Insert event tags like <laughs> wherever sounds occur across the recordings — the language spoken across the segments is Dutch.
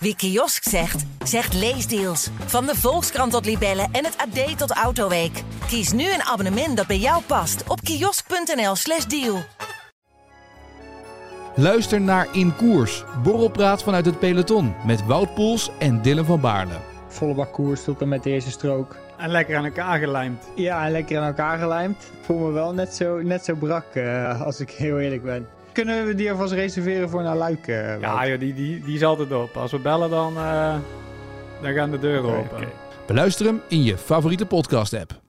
Wie kiosk zegt, zegt leesdeals. Van de Volkskrant tot Libellen en het AD tot Autoweek. Kies nu een abonnement dat bij jou past op kiosk.nl/slash deal. Luister naar In Koers, borrelpraat vanuit het peloton met Wout Poels en Dylan van Baarle. Volle bak koers tot en met de eerste strook. En lekker aan elkaar gelijmd. Ja, en lekker aan elkaar gelijmd. Ik voel me wel net zo, net zo brak, uh, als ik heel eerlijk ben. Kunnen we die alvast reserveren voor naar Luik? Uh, ja, joh, die, die, die is altijd op. Als we bellen, dan, uh, dan gaan de deuren okay, open. Okay. Beluister hem in je favoriete podcast-app.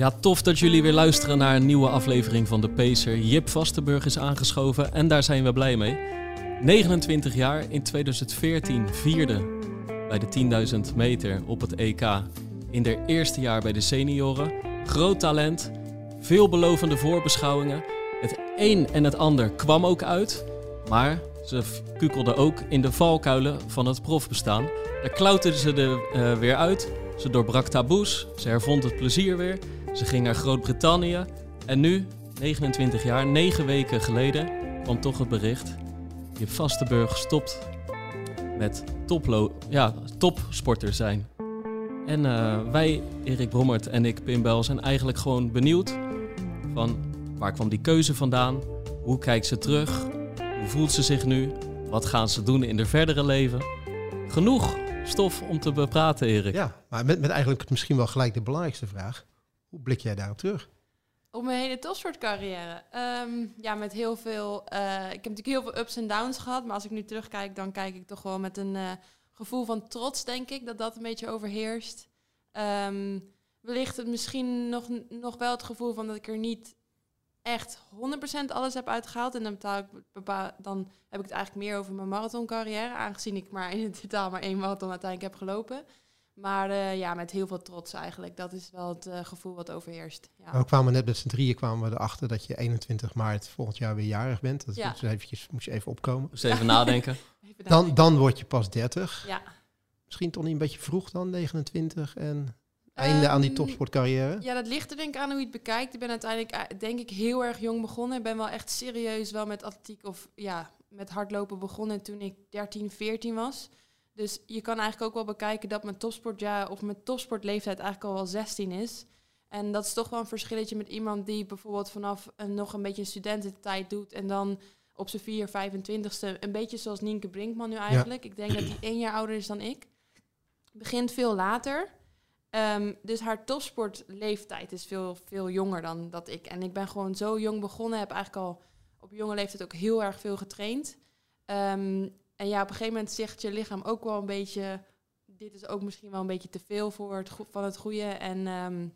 Ja, tof dat jullie weer luisteren naar een nieuwe aflevering van De Pacer. Jip Vastenburg is aangeschoven en daar zijn we blij mee. 29 jaar, in 2014 vierde bij de 10.000 meter op het EK. In haar eerste jaar bij de senioren. Groot talent, veelbelovende voorbeschouwingen. Het een en het ander kwam ook uit, maar ze kukelde ook in de valkuilen van het profbestaan. Daar klauterde ze er uh, weer uit. Ze doorbrak taboes, ze hervond het plezier weer ze ging naar Groot-Brittannië en nu, 29 jaar, 9 weken geleden, kwam toch het bericht: je Vastenburg stopt met toplo ja, topsporter zijn. En uh, wij, Erik Brommert en ik, Pim Bel, zijn eigenlijk gewoon benieuwd van waar kwam die keuze vandaan? Hoe kijkt ze terug? Hoe voelt ze zich nu? Wat gaan ze doen in haar verdere leven? Genoeg stof om te bepraten, Erik. Ja, maar met, met eigenlijk misschien wel gelijk de belangrijkste vraag. Hoe blik jij daarop terug? Op mijn hele topsportcarrière. Um, ja, met heel veel. Uh, ik heb natuurlijk heel veel ups en downs gehad. Maar als ik nu terugkijk, dan kijk ik toch wel met een uh, gevoel van trots, denk ik, dat dat een beetje overheerst. Um, wellicht het misschien nog, nog wel het gevoel van dat ik er niet echt 100% alles heb uitgehaald. En dan, betaal dan heb ik het eigenlijk meer over mijn marathoncarrière. Aangezien ik maar in totaal maar één marathon uiteindelijk heb gelopen. Maar uh, ja, met heel veel trots eigenlijk. Dat is wel het uh, gevoel wat overheerst. Ja. We kwamen net met z'n drieën kwamen we erachter dat je 21 maart volgend jaar weer jarig bent. Dat ja. dus eventjes, moet je even opkomen. Dus even nadenken. <laughs> even dan, dan word je pas 30. Ja. Misschien toch niet een beetje vroeg dan, 29 en einde um, aan die ehm, topsportcarrière? Ja, dat ligt er denk ik aan hoe je het bekijkt. Ik ben uiteindelijk eh, denk ik heel erg jong begonnen. Ik ben wel echt serieus wel met atletiek of ja, met hardlopen begonnen toen ik 13, 14 was. Dus je kan eigenlijk ook wel bekijken dat mijn topsportjaar of mijn topsportleeftijd eigenlijk al wel 16 is. En dat is toch wel een verschilletje met iemand die bijvoorbeeld vanaf een, nog een beetje een studententijd doet en dan op zijn 4, 25ste, een beetje zoals Nienke Brinkman nu eigenlijk. Ik denk dat die één jaar ouder is dan ik. Begint veel later. Um, dus haar topsportleeftijd is veel, veel jonger dan dat ik. En ik ben gewoon zo jong begonnen, heb eigenlijk al op jonge leeftijd ook heel erg veel getraind. Um, en ja, op een gegeven moment zegt je lichaam ook wel een beetje... dit is ook misschien wel een beetje te veel voor het van het goede. En um,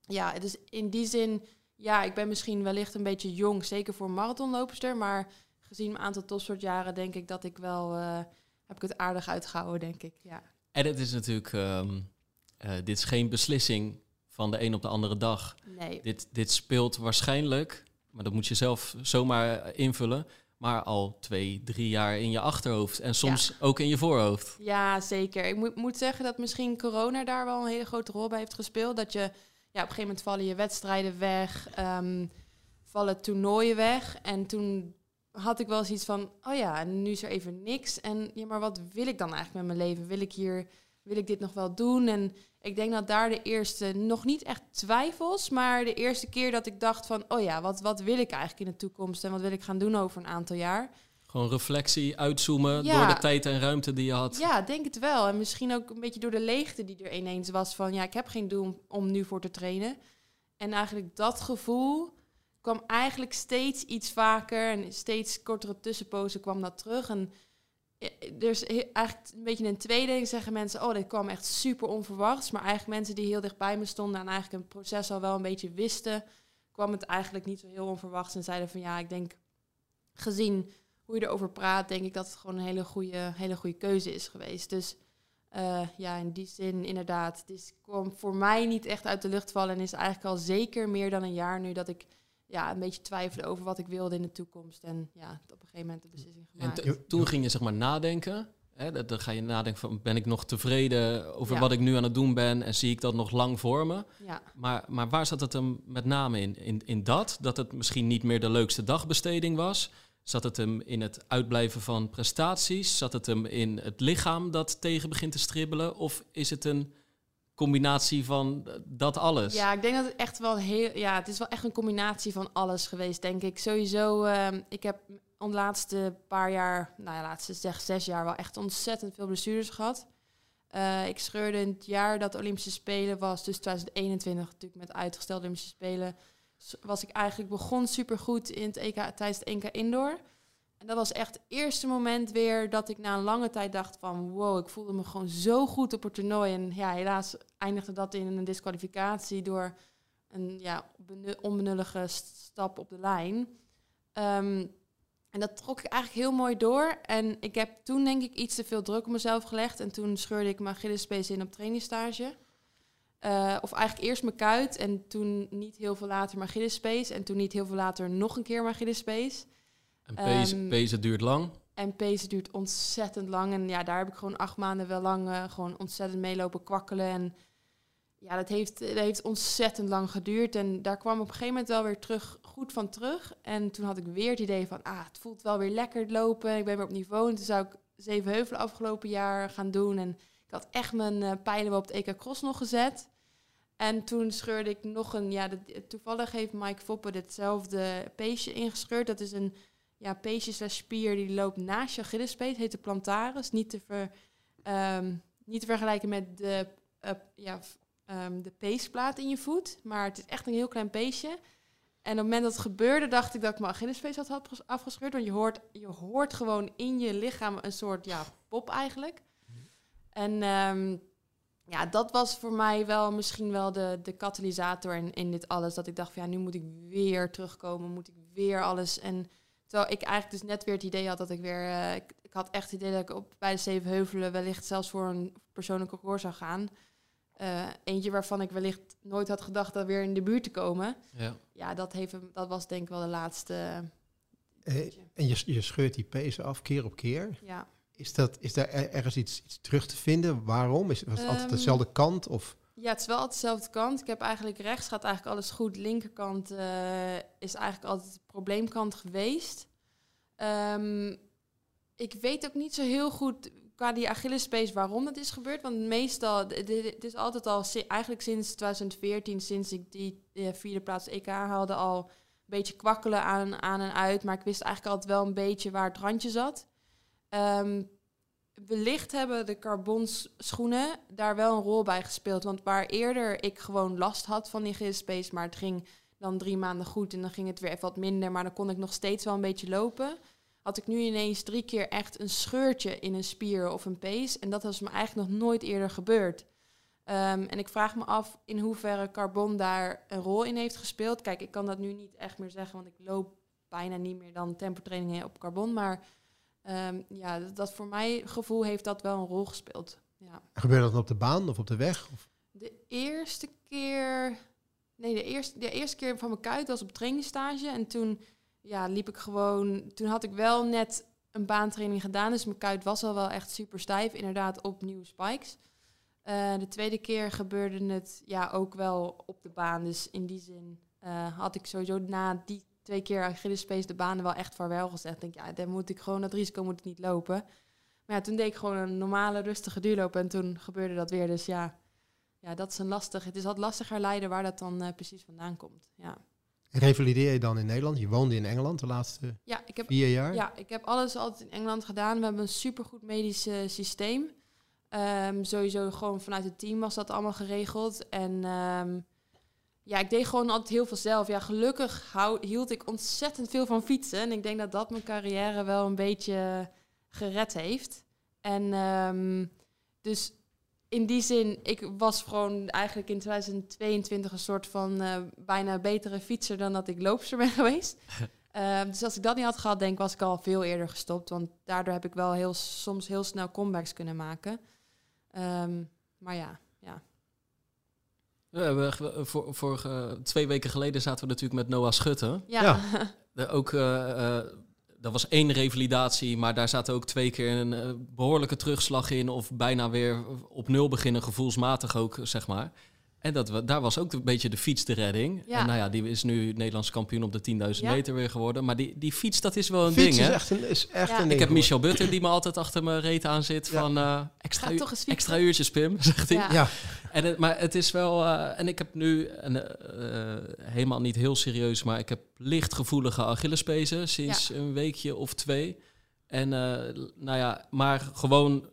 ja, dus in die zin... ja, ik ben misschien wellicht een beetje jong, zeker voor marathonloopster. Maar gezien mijn aantal topsoortjaren denk ik dat ik wel... Uh, heb ik het aardig uitgehouden, denk ik, ja. En het is natuurlijk... Um, uh, dit is geen beslissing van de een op de andere dag. Nee. Dit, dit speelt waarschijnlijk, maar dat moet je zelf zomaar invullen maar al twee, drie jaar in je achterhoofd en soms ook in je voorhoofd. Ja, zeker. Ik moet, moet zeggen dat misschien corona daar wel een hele grote rol bij heeft gespeeld. Dat je, ja, op een gegeven moment vallen je wedstrijden weg, um, vallen toernooien weg. En toen had ik wel zoiets van, oh ja, en nu is er even niks. En ja, maar wat wil ik dan eigenlijk met mijn leven? Wil ik hier, wil ik dit nog wel doen? En ik denk dat daar de eerste, nog niet echt twijfels, maar de eerste keer dat ik dacht van, oh ja, wat, wat wil ik eigenlijk in de toekomst en wat wil ik gaan doen over een aantal jaar? Gewoon reflectie, uitzoomen door de tijd en ruimte die je had. Ja, denk het wel. En misschien ook een beetje door de leegte die er ineens was van, ja, ik heb geen doel om nu voor te trainen. En eigenlijk dat gevoel kwam eigenlijk steeds iets vaker en steeds kortere tussenpozen kwam dat terug. En dus eigenlijk een beetje een tweede zeggen mensen, oh, dit kwam echt super onverwachts. Maar eigenlijk mensen die heel dichtbij me stonden en eigenlijk een proces al wel een beetje wisten, kwam het eigenlijk niet zo heel onverwachts. En zeiden van ja, ik denk, gezien hoe je erover praat, denk ik dat het gewoon een hele goede, hele goede keuze is geweest. Dus uh, ja, in die zin inderdaad, het kwam voor mij niet echt uit de lucht vallen en is eigenlijk al zeker meer dan een jaar nu dat ik ja, een beetje twijfelde over wat ik wilde in de toekomst. En ja, op een gegeven moment de beslissing gemaakt. En toen ging je zeg maar nadenken. Hè, dan ga je nadenken van, ben ik nog tevreden over Ja. wat ik nu aan het doen ben en zie ik dat nog lang voor me? Ja. Maar, maar waar zat het hem met name in? in? In dat, dat het misschien niet meer de leukste dagbesteding was? Zat het hem in het uitblijven van prestaties? Zat het hem in het lichaam dat tegen begint te stribbelen? Of is het een combinatie van eh, dat alles? Ja, ik denk dat het echt wel heel. Ja, het is wel echt een combinatie van alles geweest, denk ik. Sowieso, ehm, ik heb de laatste paar jaar, nou ja, laatste zeg zes jaar, wel echt ontzettend veel blessures gehad. Eh, ik scheurde in het jaar dat de Olympische Spelen was, dus 2021 natuurlijk met uitgestelde Olympische Spelen, was ik eigenlijk begon supergoed in het EK, tijdens het EK Indoor. En dat was echt het eerste moment weer dat ik na een lange tijd dacht van... wow, ik voelde me gewoon zo goed op het toernooi. En ja, helaas eindigde dat in een disqualificatie door een ja, benu- onbenullige st- stap op de lijn. Ehm, en dat trok ik eigenlijk heel mooi door. En ik heb toen denk ik iets te veel druk op mezelf gelegd. En toen scheurde ik mijn Achillespees in op trainingsstage. Eh, of eigenlijk eerst mijn kuit en toen niet heel veel later mijn Achillespees. En toen niet heel veel later nog een keer mijn Achillespees. En pezen, Ehm, pezen duurt lang. En pezen duurt ontzettend lang. En ja, daar heb ik gewoon acht maanden wel lang eh, gewoon ontzettend meelopen kwakkelen. En ja, dat heeft, dat heeft ontzettend lang geduurd. En daar kwam op een gegeven moment wel weer terug, goed van terug. En toen had ik weer het idee van, ah, het voelt wel weer lekker lopen. Ik ben weer op niveau. En toen zou ik zeven heuvelen afgelopen jaar gaan doen. En ik had echt mijn eh, pijlen wel op het EK Cross nog gezet. En toen scheurde ik nog een, ja, toevallig heeft Mike Foppen ditzelfde peesje ingescheurd. Dat is een ja, peesje slash spier die loopt naast je Achillespees, heet de plantaris. Niet te, ver, ehm, niet te vergelijken met de, eh, ja, ehm, de peesplaat in je voet, maar het is echt een heel klein peesje. En op het moment dat het gebeurde, dacht ik dat ik mijn Achillespees had afgescheurd. Want je hoort, je hoort gewoon in je lichaam een soort ja, pop eigenlijk. En ehm, ja, dat was voor mij wel misschien wel de, de katalysator in, in dit alles. Dat ik dacht ja, nu moet ik weer terugkomen, moet ik weer alles. En terwijl ik eigenlijk dus net weer het idee had dat ik weer... eh, ik, ik had echt het idee dat ik op, bij de Zeven Heuvelen wellicht zelfs voor een persoonlijke record zou gaan. Eh, eentje waarvan ik wellicht nooit had gedacht dat weer in de buurt te komen. Ja. Ja, dat, heeft, hem- dat was denk ik wel de laatste... Eh, en je, je scheurt die pezen af keer op keer. Ja. Is, dat, is daar er- ergens iets, iets terug te vinden? Waarom? Is, was het altijd Ehm, dezelfde kant? Of? Ja, het is wel altijd dezelfde kant. Ik heb eigenlijk rechts gaat eigenlijk alles goed. Linkerkant eh, is eigenlijk altijd de probleemkant geweest. Ehm, ik weet ook niet zo heel goed qua die Achillespees waarom het is gebeurd. Want meestal, het is altijd al eigenlijk sinds 2014, sinds ik die vierde plaats EK haalde, al een beetje kwakkelen aan, aan en uit. Maar ik wist eigenlijk altijd wel een beetje waar het randje zat. Ehm, wellicht hebben de carbons schoenen daar wel een rol bij gespeeld. Want waar eerder ik gewoon last had van die Achillespees, maar het ging dan drie maanden goed en dan ging het weer even wat minder, maar dan kon ik nog steeds wel een beetje lopen. Had ik nu ineens drie keer echt een scheurtje in een spier of een pees. En dat was me eigenlijk nog nooit eerder gebeurd. Ehm, en ik vraag me af in hoeverre carbon daar een rol in heeft gespeeld. Kijk, ik kan dat nu niet echt meer zeggen, want ik loop bijna niet meer dan tempotrainingen op carbon. Maar Ehm, ja, dat, dat voor mij gevoel heeft dat wel een rol gespeeld. Ja. Gebeurt dat dan op de baan of op de weg? Of? De eerste keer, nee, de eerste, de eerste keer van mijn kuit was op trainingsstage. En toen ja, liep ik gewoon, toen had ik wel net een baantraining gedaan. Dus mijn kuit was al wel echt super stijf, inderdaad op nieuwe spikes. Eh, de tweede keer gebeurde het ja, ook wel op de baan. Dus in die zin eh, had ik sowieso na die twee keer Achillespees de banen wel echt vaarwel gezegd. Ik denk, ja, dan moet ik gewoon, dat risico moet ik niet lopen. Maar ja, toen deed ik gewoon een normale, rustige duurloop en toen gebeurde dat weer. Dus ja, ja dat is een lastig. Het is wat lastiger leiden waar dat dan eh, precies vandaan komt. Ja. Revalideer je dan in Nederland? Je woonde in Engeland de laatste Ja, ik heb, vier jaar? ja, ik heb alles altijd in Engeland gedaan. We hebben een supergoed medisch eh, systeem. Ehm, sowieso gewoon vanuit het team was dat allemaal geregeld. En ehm, ja, ik deed gewoon altijd heel veel zelf. Ja, gelukkig hou, hield ik ontzettend veel van fietsen. En ik denk dat dat mijn carrière wel een beetje gered heeft. En ehm, dus in die zin, ik was gewoon eigenlijk in 2022 een soort van eh, bijna betere fietser dan dat ik loopster ben <laughs> geweest. <laughs> Ehm, dus als ik dat niet had gehad, denk ik, was ik al veel eerder gestopt. Want daardoor heb ik wel heel, soms heel snel comebacks kunnen maken. Ehm, maar ja, ja. We hebben voor, vorige, twee weken geleden zaten we natuurlijk met Noah Schutte. Ja, Ja. <laughs> De, ook, eh, eh, dat was één revalidatie, maar daar zaten ook twee keer een eh, behoorlijke terugslag in. Of bijna weer op nul beginnen, gevoelsmatig ook, zeg maar. En dat, we- daar was ook een beetje de fiets de redding. Ja. En nou ja, die is nu Nederlands kampioen op de 10.000 Ja. meter weer geworden. Maar die, die fiets, dat is wel een Fiets ding, is hè? echt een, is echt Ja. een Ik heb. Michel Butter die me altijd achter mijn reet aan zit Ja. van eh, extra, uur- extra uurtjes Pim, <laughs> zegt hij. Ja. Ja, En het, maar het is wel, eh, en ik heb nu een, eh, helemaal niet heel serieus, maar ik heb licht gevoelige Achillespezen sinds een weekje of twee. En eh, nou ja, maar gewoon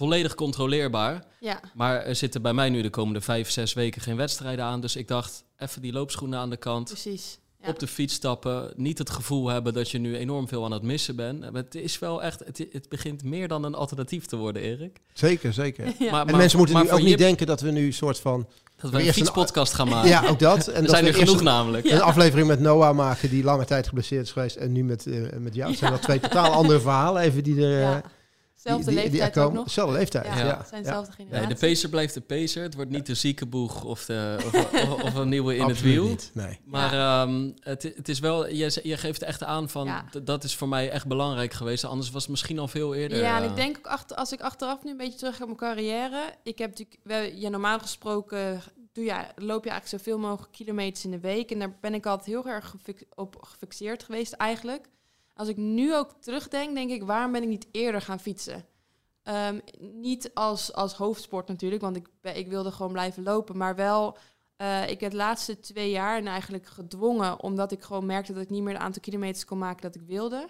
volledig controleerbaar. Ja, Maar er zitten bij mij nu de komende vijf, zes weken geen wedstrijden aan. Dus ik dacht, even die loopschoenen aan de kant. precies. Ja. Op de fiets stappen. Niet het gevoel hebben dat je nu enorm veel aan het missen bent. Maar Het is wel echt, het, het begint meer dan een alternatief te worden, Erik. zeker, zeker. <laughs> Ja. Maar, En mensen moeten maar nu ook niet denken dat we nu een soort van... dat we een fietspodcast gaan <laughs> maken. Ja, ook dat. En er dat zijn er genoeg een, namelijk. een aflevering met Noah maken die lange tijd geblesseerd is geweest. En nu met, eh, met jou. Het zijn wel twee totaal andere verhalen even die er... eh, Ja. Zelfde die- die- die leeftijd ook nog. Zelfde leeftijd, Ja, ja. zijn Ja. dezelfde Nee, generatie. de pacer blijft de pacer. Het wordt niet de ziekenboeg of, de, of, of, of een nieuwe in het Absoluut wiel. niet, nee. Maar ehm, het, het is wel, je, je geeft echt aan van, Ja. dat is voor mij echt belangrijk geweest. Anders was het misschien al veel eerder. Ja, en eh, ik denk ook achter, als ik achteraf nu een beetje terug ga op mijn carrière. Ik heb natuurlijk, ja, normaal gesproken doe je, loop je eigenlijk zoveel mogelijk kilometers in de week. En daar ben ik altijd heel erg op gefixeerd geweest eigenlijk. Als ik nu ook terugdenk, denk ik, waarom ben ik niet eerder gaan fietsen? Ehm, niet als, als hoofdsport natuurlijk, want ik, ik wilde gewoon blijven lopen. Maar wel, eh, ik heb de laatste twee jaar en eigenlijk gedwongen, omdat ik gewoon merkte dat ik niet meer het aantal kilometers kon maken dat ik wilde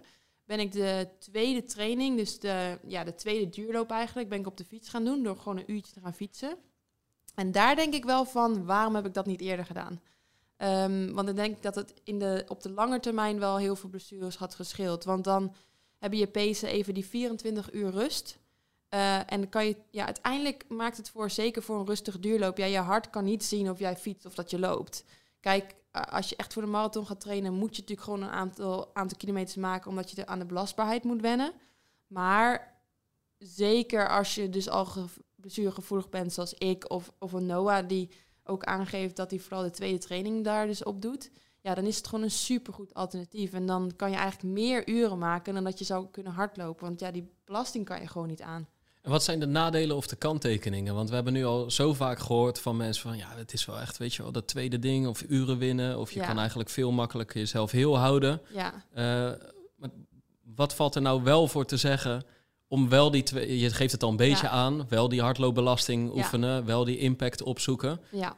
ben ik de tweede training, dus de, ja, de tweede duurloop eigenlijk, ben ik op de fiets gaan doen door gewoon een uurtje te gaan fietsen. En daar denk ik wel van, waarom heb ik dat niet eerder gedaan? Ehm, want dan denk ik dat het in de, op de lange termijn wel heel veel blessures had gescheeld. Want dan heb je pezen even die 24 uur rust. Eh, en kan je, ja, uiteindelijk maakt het voor, zeker voor een rustig duurloop, ja, je hart kan niet zien of jij fietst of dat je loopt. Kijk, als je echt voor de marathon gaat trainen, moet je natuurlijk gewoon een aantal, aantal kilometers maken, omdat je aan de belastbaarheid moet wennen. Maar zeker als je dus al ge- blessuregevoelig bent, zoals ik of, of een Noah, die ook aangeeft dat hij vooral de tweede training daar dus op doet. Ja, dan is het gewoon een supergoed alternatief. En dan kan je eigenlijk meer uren maken dan dat je zou kunnen hardlopen. Want ja, die belasting kan je gewoon niet aan. En wat zijn de nadelen of de kanttekeningen? Want we hebben nu al zo vaak gehoord van mensen van... ja, het is wel echt, weet je wel, dat tweede ding of uren winnen... of je Ja. kan eigenlijk veel makkelijker jezelf heel houden. Ja, Eh, maar wat valt er nou wel voor te zeggen om wel die twee... Je geeft het al een beetje Ja. aan, wel die hardloopbelasting Ja. oefenen... wel die impact opzoeken. ja.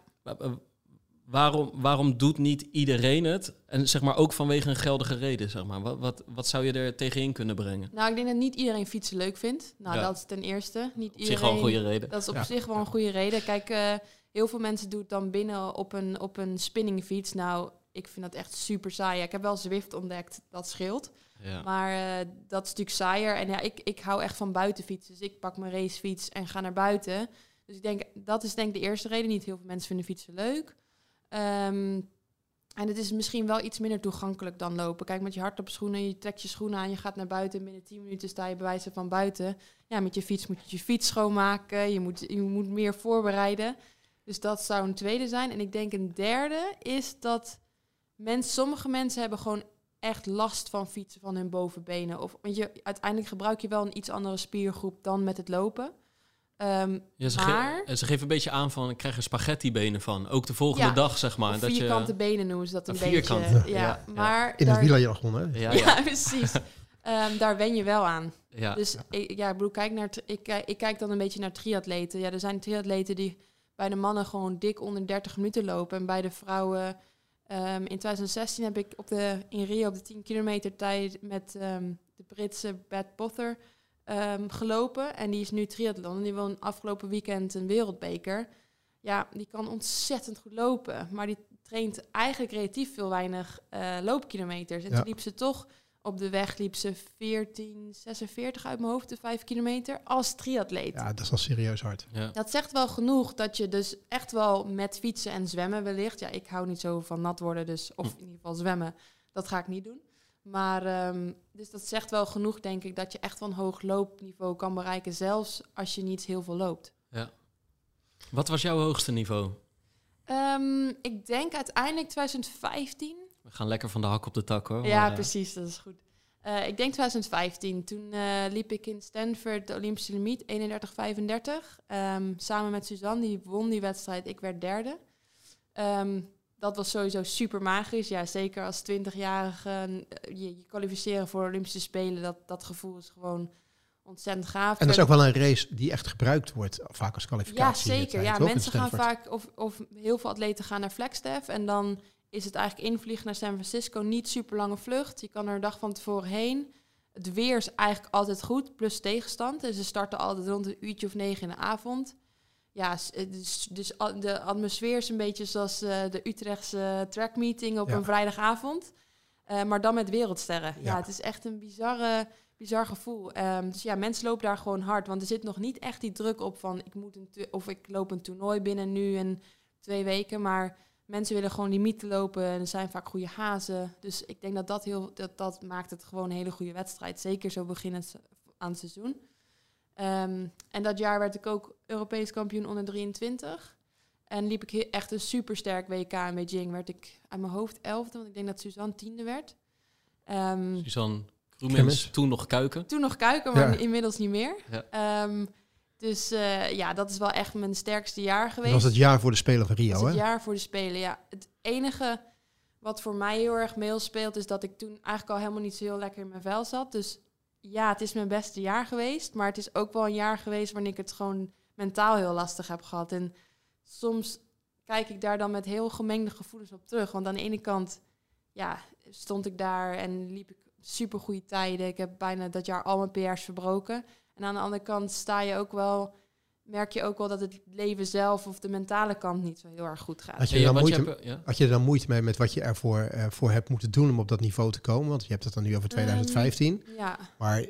Waarom, waarom doet niet iedereen het? En zeg maar ook vanwege een geldige reden, zeg maar. Wat, wat, wat zou je er tegenin kunnen brengen? Nou, ik denk dat niet iedereen fietsen leuk vindt. Nou, Ja. dat is ten eerste. Niet Op iedereen, zich wel een goede reden. Dat is op Ja. zich wel een goede reden. Kijk, eh, heel veel mensen doen het dan binnen op een, op een spinningfiets. Nou, ik vind dat echt super saai. Ik heb wel Zwift ontdekt, dat scheelt. Ja. Maar eh, dat is natuurlijk saaier. En ja, ik, ik hou echt van buitenfietsen. Dus ik pak mijn racefiets en ga naar buiten. Dus ik denk, dat is denk de eerste reden. Niet heel veel mensen vinden fietsen leuk. Ehm, en het is misschien wel iets minder toegankelijk dan lopen. Kijk, met je hardloopschoenen, je trekt je schoenen aan, je gaat naar buiten. En binnen 10 minuten sta je bij wijze van buiten. Ja, met je fiets moet je je fiets schoonmaken. Je moet, je moet meer voorbereiden. Dus dat zou een tweede zijn. En ik denk een derde is dat mens, sommige mensen hebben gewoon echt last van fietsen van hun bovenbenen. Of, want je, uiteindelijk gebruik je wel een iets andere spiergroep dan met het lopen. Ehm, Ja, ze, maar- ge- ze geven een beetje aan van, ik krijg er spaghetti-benen van. Ook de volgende Ja. dag, zeg maar. dat vierkante je, benen noemen ze dat een Een beetje. Ja, ja, ja. maar In het daar, wielerjargon, hè? ja, <laughs> ja, ja, precies. Ehm, daar wen je wel aan. ja. Dus ik, ja, ik bedoel, kijk naar, ik, kijk- ik kijk dan een beetje naar triatleten. Ja, er zijn triatleten die bij de mannen gewoon dik onder 30 minuten lopen. En bij de vrouwen, ehm, in 2016 heb ik op de, in Rio op de 10 kilometer tijd met ehm, de Britse Beth Potter ehm, gelopen. En die is nu triathlon. En die won afgelopen weekend een wereldbeker. Ja, die kan ontzettend goed lopen. Maar die traint eigenlijk relatief veel weinig eh, loopkilometers. En Ja. toen liep ze toch op de weg liep ze 14,46 uit mijn hoofd, de 5 kilometer, als triatleet. Ja, dat is al serieus hard. ja. Dat zegt wel genoeg dat je dus echt wel met fietsen en zwemmen wellicht... Ja, ik hou niet zo van nat worden, dus, of in ieder geval zwemmen, dat ga ik niet doen. Maar ehm, dus dat zegt wel genoeg, denk ik, dat je echt wel een hoog loopniveau kan bereiken... zelfs als je niet heel veel loopt. Wat was jouw hoogste niveau? Ehm, ik denk uiteindelijk 2015 We gaan lekker van de hak op de tak, hoor. Ja, Maar, eh, precies, dat is goed. Uh, ik denk 2015. Toen uh, liep ik in Stanford de Olympische limiet 31-35. Um, samen met Suzanne, die won die wedstrijd. Ik werd derde. Um, dat was sowieso super magisch. Ja, zeker als 20-jarige je, je kwalificeren voor Olympische Spelen. Dat, dat gevoel is gewoon ontzettend gaaf. En dat is ook wel een race die echt gebruikt wordt, vaak als kwalificatie. Ja, zeker. Ja, mensen gaan vaak, of, of heel veel atleten gaan naar Flagstaff. En dan is het eigenlijk invliegen naar San Francisco niet super lange vlucht. Je kan er een dag van tevoren heen. Het weer is eigenlijk altijd goed, plus tegenstand. Dus ze starten altijd rond een uurtje of negen in de avond. Ja, dus, dus de atmosfeer is een beetje zoals uh, de Utrechtse trackmeeting op een vrijdagavond. Uh, maar dan met wereldsterren. Ja. het is echt een bizarre, bizar gevoel. Um, dus ja, mensen lopen daar gewoon hard. Want er zit nog niet echt die druk op van ik moet een of ik loop een toernooi binnen nu en twee weken. Maar mensen willen gewoon limieten lopen en er zijn vaak goede hazen. Dus ik denk dat dat, heel, dat dat maakt het gewoon een hele goede wedstrijd. Zeker zo beginnend aan het seizoen. Um, en dat jaar werd ik ook Europees kampioen onder 23. En liep ik echt een supersterk WK in Beijing. Werd ik aan mijn hoofd elfde, want ik denk dat Suzanne tiende werd. Um, Suzanne Kroemens, toen nog kuiken. Toen nog kuiken, maar inmiddels niet meer. Ja. Um, dus uh, ja, dat is wel echt mijn sterkste jaar geweest. Dat was het jaar voor de Spelen van Rio, hè? Het jaar voor de Spelen, ja. Het enige wat voor mij heel erg meespeelt, is dat ik toen eigenlijk al helemaal niet zo heel lekker in mijn vel zat. Dus ja, het is mijn beste jaar geweest. Maar het is ook wel een jaar geweest waarin ik het gewoon mentaal heel lastig heb gehad. En soms kijk ik daar dan met heel gemengde gevoelens op terug. Want aan de ene kant, ja, stond ik daar en liep ik super goede tijden. Ik heb bijna dat jaar al mijn PR's verbroken. En aan de andere kant sta je ook wel, merk je ook wel dat het leven zelf of de mentale kant niet zo heel erg goed gaat. Had je, dan moeite, je had je er dan moeite mee met wat je ervoor uh, voor hebt moeten doen om op dat niveau te komen? Want je hebt het dan nu over 2015. Ehm, ja. Maar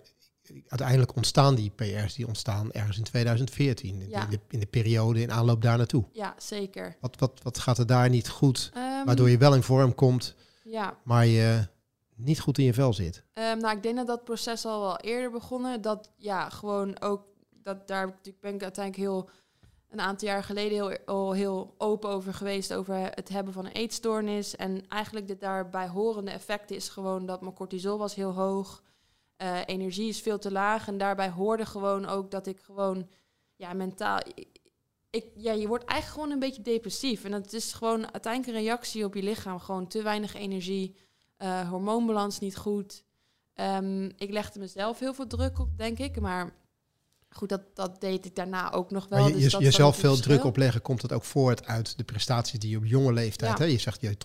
uiteindelijk ontstaan die PR's, die ontstaan ergens in 2014. In, de, in de periode in aanloop daar naartoe. Ja, zeker. Wat, wat, wat gaat er daar niet goed, ehm, waardoor je wel in vorm komt, ja. maar je niet goed in je vel zit? Um, nou, ik denk dat dat proces al wel eerder begonnen. Dat ja, gewoon ook, dat daar ben ik uiteindelijk heel een aantal jaar geleden heel, al heel open over geweest over het hebben van een eetstoornis. En eigenlijk dit daarbij horende effect is gewoon dat mijn cortisol was heel hoog. Uh, energie is veel te laag. En daarbij hoorde gewoon ook dat ik gewoon ja, mentaal. Ik, ja, je wordt eigenlijk gewoon een beetje depressief. En dat is gewoon uiteindelijk een reactie op je lichaam. Gewoon te weinig energie, uh, hormoonbalans niet goed. Um, ik legde mezelf heel veel druk op, denk ik. Maar goed, dat, dat deed ik daarna ook nog wel. Maar je, dus jezelf veel druk opleggen, komt het ook voort uit de prestaties die je op jonge leeftijd... Ja. Hè? Je zegt, je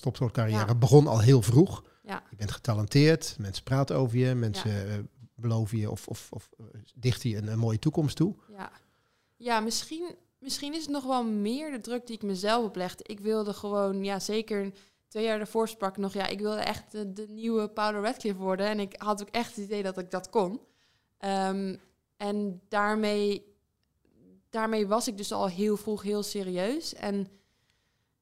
topsportcarrière ja. begon al heel vroeg. Ja. Je bent getalenteerd, mensen praten over je, mensen uh, beloven je of, of, of dichten je een, een, mooie toekomst toe. Ja, ja misschien, misschien is het nog wel meer de druk die ik mezelf oplegde. Ik wilde gewoon, ja zeker twee jaar daarvoor sprak ik nog, ja, ik wilde echt de, nieuwe Paula Radcliffe worden. En ik had ook echt het idee dat ik dat kon. Um, en daarmee, daarmee was ik dus al heel vroeg heel serieus. En